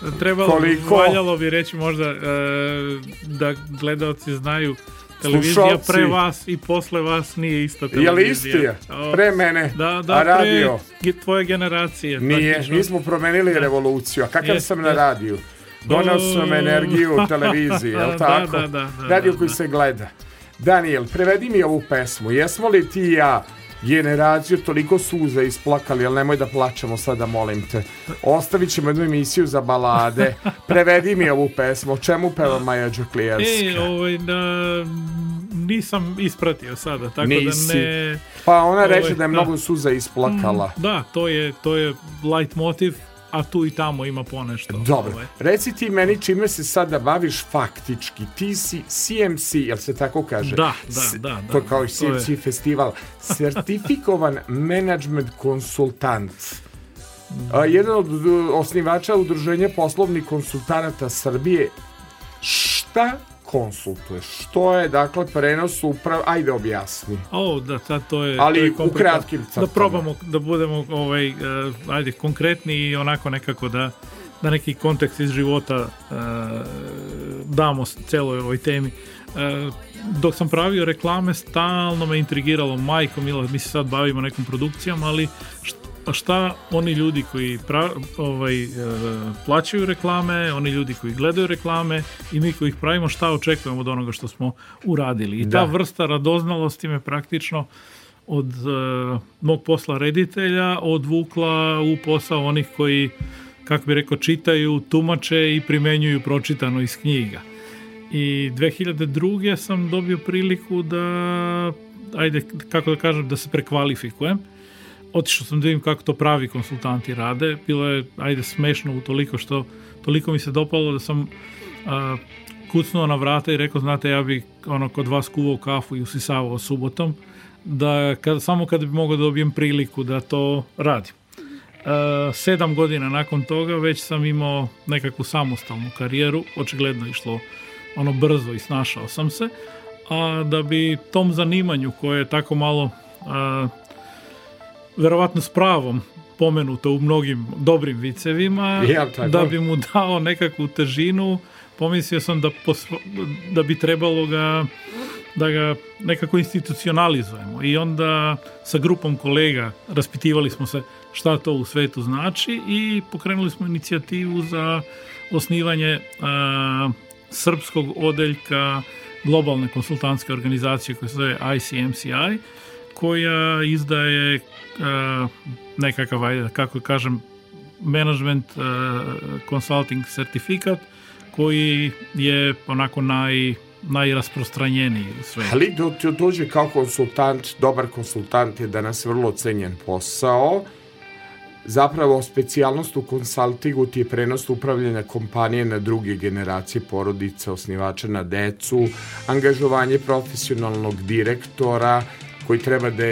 da, da. Trebalo koliko... valjalo bi reći možda e, da gledaoci znaju Televizija Slušalci. pre vas i posle vas nije isto televizija. Je li istija? Pre mene, da, da, a radio? Pre tvoje generacije. Nije, nismo promenili da. revoluciju. A kakav je, sam na radiju? Donao mm. sam energiju u televiziji, je da, da, tako? Da, da, da. Radio koji se gleda. Daniel, prevedi mi ovu pesmu. Jesmo li ti i ja generaciju toliko suza isplakali, ali nemoj da plačemo sada, molim te. Ostavit ćemo jednu emisiju za balade. Prevedi mi ovu pesmu. O čemu peva Maja Đuklijerska? E, ovaj, da, nisam ispratio sada, tako da Nisi. da ne... Pa ona ovaj, reče da je mnogo da. suza isplakala. Mm, da, to je, to je light motiv a tu i tamo ima ponešto. Dobro, ovaj. reci ti meni čime se sada da baviš faktički. Ti si CMC, jel se tako kaže? Da, da, da. da to pa kao i CMC je... festival. Certifikovan management konsultant. A, jedan od e, osnivača Udruženja poslovnih konsultanata Srbije. Šta konsultuješ. Što je, dakle, prenos uprave, ajde objasni. O, da, ta, to je... Ali to je u kratkim da crtama. Da probamo, da budemo, ovaj, eh, ajde, konkretni i onako nekako da, da neki kontekst iz života uh, damo celoj ovoj temi. Uh, dok sam pravio reklame, stalno me intrigiralo, majko mila, mi se sad bavimo nekom produkcijom, ali pa šta oni ljudi koji pra, ovaj, e, plaćaju reklame, oni ljudi koji gledaju reklame i mi koji ih pravimo, šta očekujemo od onoga što smo uradili. I da. ta vrsta radoznalosti me praktično od uh, mog posla reditelja odvukla u posao onih koji, kako bi rekao, čitaju, tumače i primenjuju pročitano iz knjiga. I 2002. sam dobio priliku da, ajde, kako da kažem, da se prekvalifikujem otišao sam da vidim kako to pravi konsultanti rade. Bilo je, ajde, smešno u toliko što toliko mi se dopalo da sam a, kucnuo na vrata i rekao, znate, ja bih ono, kod vas kuvao kafu i usisavao subotom, da kad, samo kad bih mogao da dobijem priliku da to radim. A, sedam godina nakon toga već sam imao nekakvu samostalnu karijeru, očigledno išlo ono brzo i snašao sam se, a da bi tom zanimanju koje je tako malo a, verovatno s pravom pomenuto u mnogim dobrim vicevima, ja, da bi mu dao nekakvu težinu, pomislio sam da, posva, da bi trebalo ga da ga nekako institucionalizujemo i onda sa grupom kolega raspitivali smo se šta to u svetu znači i pokrenuli smo inicijativu za osnivanje a, srpskog odeljka globalne konsultantske organizacije koja se zove ICMCI koja izdaje uh, nekakav, ajde, da kako kažem, management uh, consulting certifikat koji je onako naj, najrasprostranjeniji u sve. Ali do, do, dođe kao konsultant, dobar konsultant je danas vrlo cenjen posao. Zapravo, specijalnost u konsultingu ti je prenos upravljanja kompanije na druge generacije porodica, osnivača na decu, angažovanje profesionalnog direktora, koji treba da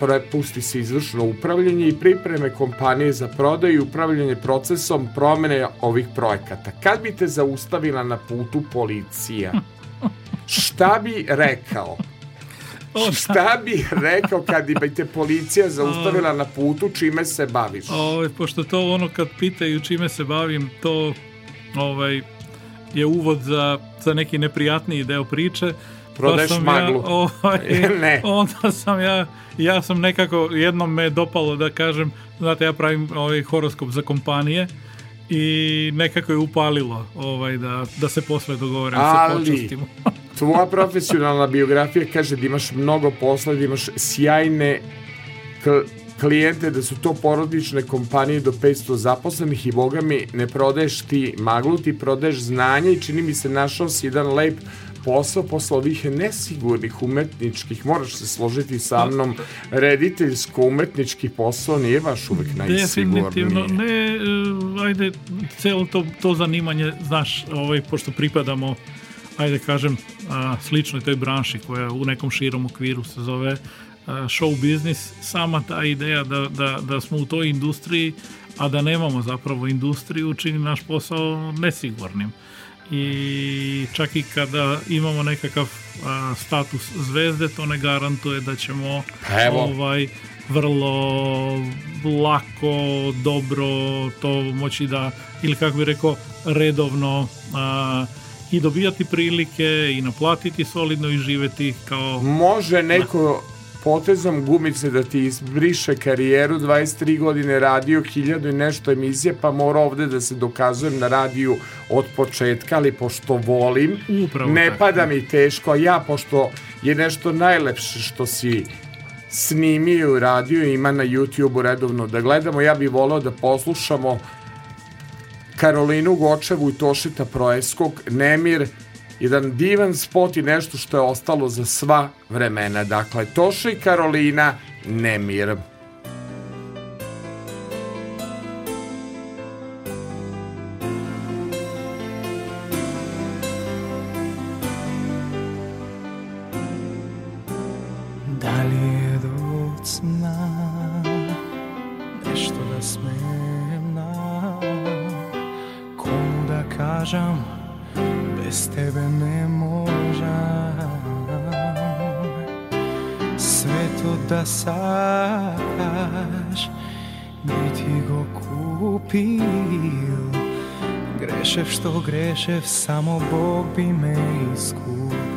prepusti se izvršno upravljanje i pripreme kompanije za prodaju i upravljanje procesom promene ovih projekata. Kad bi te zaustavila na putu policija, šta bi rekao? Šta bi rekao kad bi te policija zaustavila na putu, čime se baviš? Ove, pošto to ono kad pitaju čime se bavim, to ovaj, je uvod za, za neki neprijatniji deo priče. Uh, prodaješ maglu. Ja, ovaj, ne. Onda sam ja, ja sam nekako, jednom me dopalo da kažem, znate ja pravim ovaj horoskop za kompanije i nekako je upalilo ovaj, da, da se posle dogovorim Ali, se počustimo. tvoja profesionalna biografija kaže da imaš mnogo posla, da imaš sjajne klijente da su to porodične kompanije do 500 zaposlenih i boga mi ne prodaješ ti maglu, ti prodeš znanje i čini mi se našao si jedan lep posao posle ovih nesigurnih umetničkih, moraš se složiti sa mnom, rediteljsko-umetnički posao nije baš uvek najsigurniji. Definitivno, ne, e, ajde, celo to, to zanimanje, znaš, ovaj, pošto pripadamo ajde kažem, a, sličnoj toj branši koja u nekom širom okviru se zove show biznis, sama ta ideja da, da, da smo u toj industriji, a da nemamo zapravo industriju, čini naš posao nesigurnim i čak i kada imamo nekakav a, status zvezde, to ne garantuje da ćemo Evo. ovaj vrlo lako, dobro to moći da, ili kako bi rekao, redovno a, i dobijati prilike i naplatiti solidno i živeti kao... Može neko potezom gumice da ti izbriše karijeru, 23 godine radio, hiljadu i nešto emisije, pa mora ovde da se dokazujem na radiju od početka, ali pošto volim, Upravo ne tako. pada mi teško, a ja pošto je nešto najlepše što si snimio u radio ima na YouTube-u redovno da gledamo, ja bih volao da poslušamo Karolinu Gočevu i Tošita Proeskog, Nemir, jedan divan spot i nešto što je ostalo za sva vremena. Dakle, Toša i Karolina Nemir. Da li da smem na komu da kažem Bez tebe ne možam Sve to da saš Bi ti go kupio Grešev što grešev Samo Bog bi me iskušao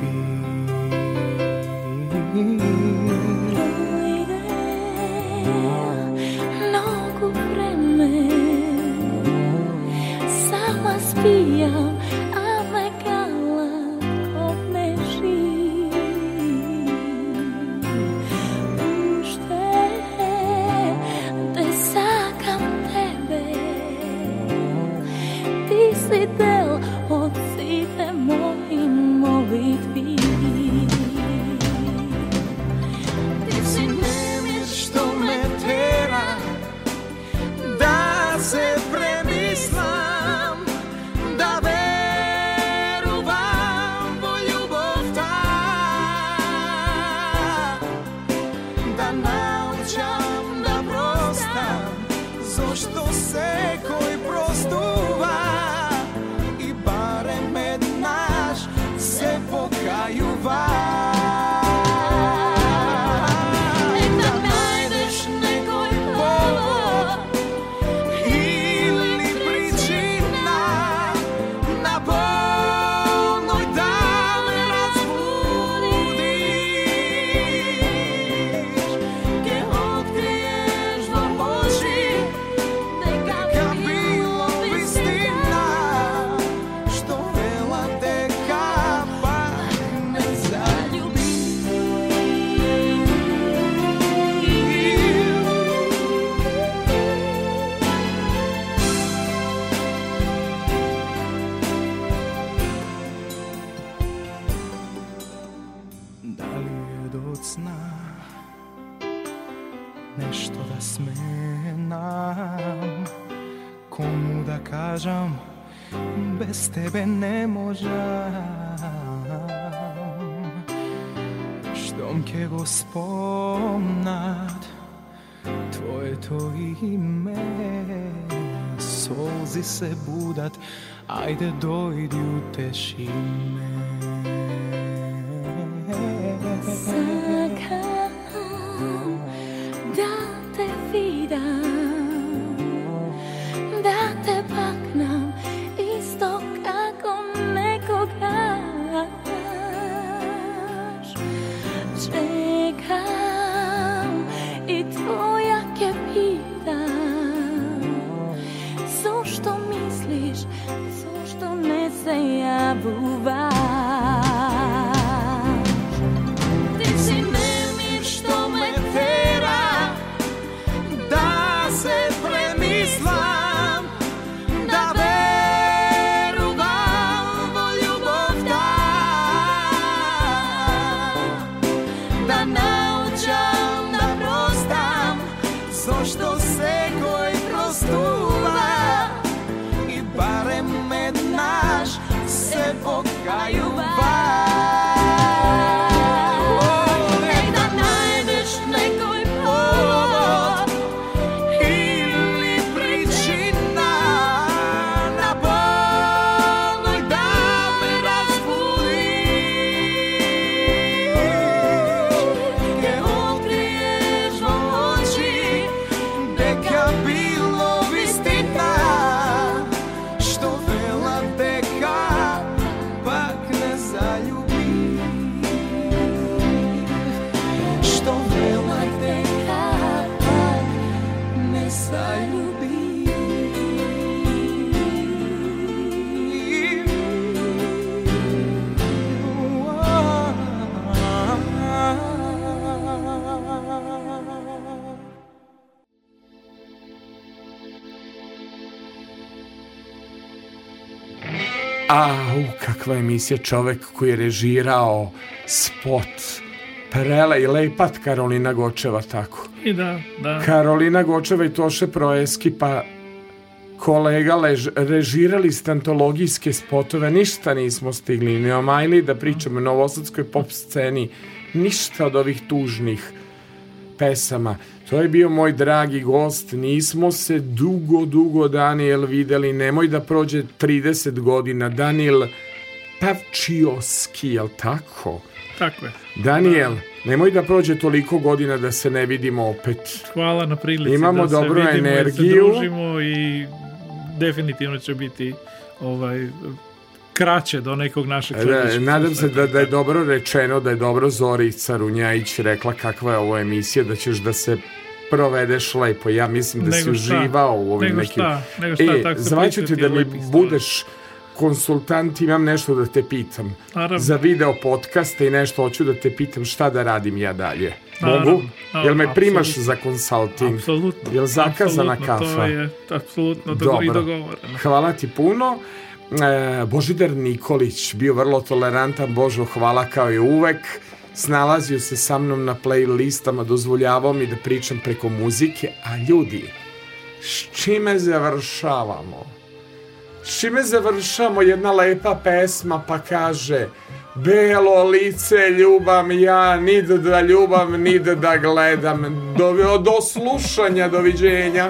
do takva emisija, čovek koji je režirao spot Prele i Lejpat Karolina Gočeva, tako. I da, da. Karolina Gočeva i Toše Proeski, pa kolega lež, režirali stantologijske spotove, ništa nismo stigli, ni o da pričamo o novosadskoj pop sceni, ništa od ovih tužnih pesama. To je bio moj dragi gost, nismo se dugo, dugo Daniel videli, nemoj da prođe 30 godina. Daniel, Pavčioski, jel tako? Tako je. Daniel, da. nemoj da prođe toliko godina da se ne vidimo opet. Hvala na prilici Imamo da dobru se vidimo energiju. i se družimo i definitivno će biti ovaj kraće do nekog našeg e da, Nadam se da, da je dobro rečeno, da je dobro Zorica Runjajić rekla kakva je ovo emisija, da ćeš da se provedeš lepo. Ja mislim da nego si šta, uživao u ovim nego nekim... Šta, nego šta, e, zvaću ti da mi budeš konsultant imam nešto da te pitam. Naravno. Za video podcaste i nešto hoću da te pitam šta da radim ja dalje. Mogu? Naravno. Jel me Absolutno. primaš za konsulting? Apsolutno. Jel zakazana kafa? To je apsolutno Dobro. i dogovoreno. Hvala ti puno. E, Božidar Nikolić bio vrlo tolerantan, Božo hvala kao i uvek snalazio se sa mnom na playlistama, dozvoljavao mi da pričam preko muzike, a ljudi, s čime završavamo? Šime završamo jedna lepa pesma pa kaže Belo lice ljubam ja, nid da ljubam, nid da gledam. Do, do slušanja, doviđenja.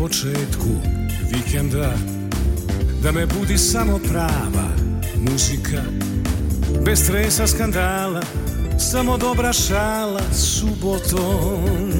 početku vikenda Da me budi samo prava muzika Bez stresa skandala Samo dobra šala subotom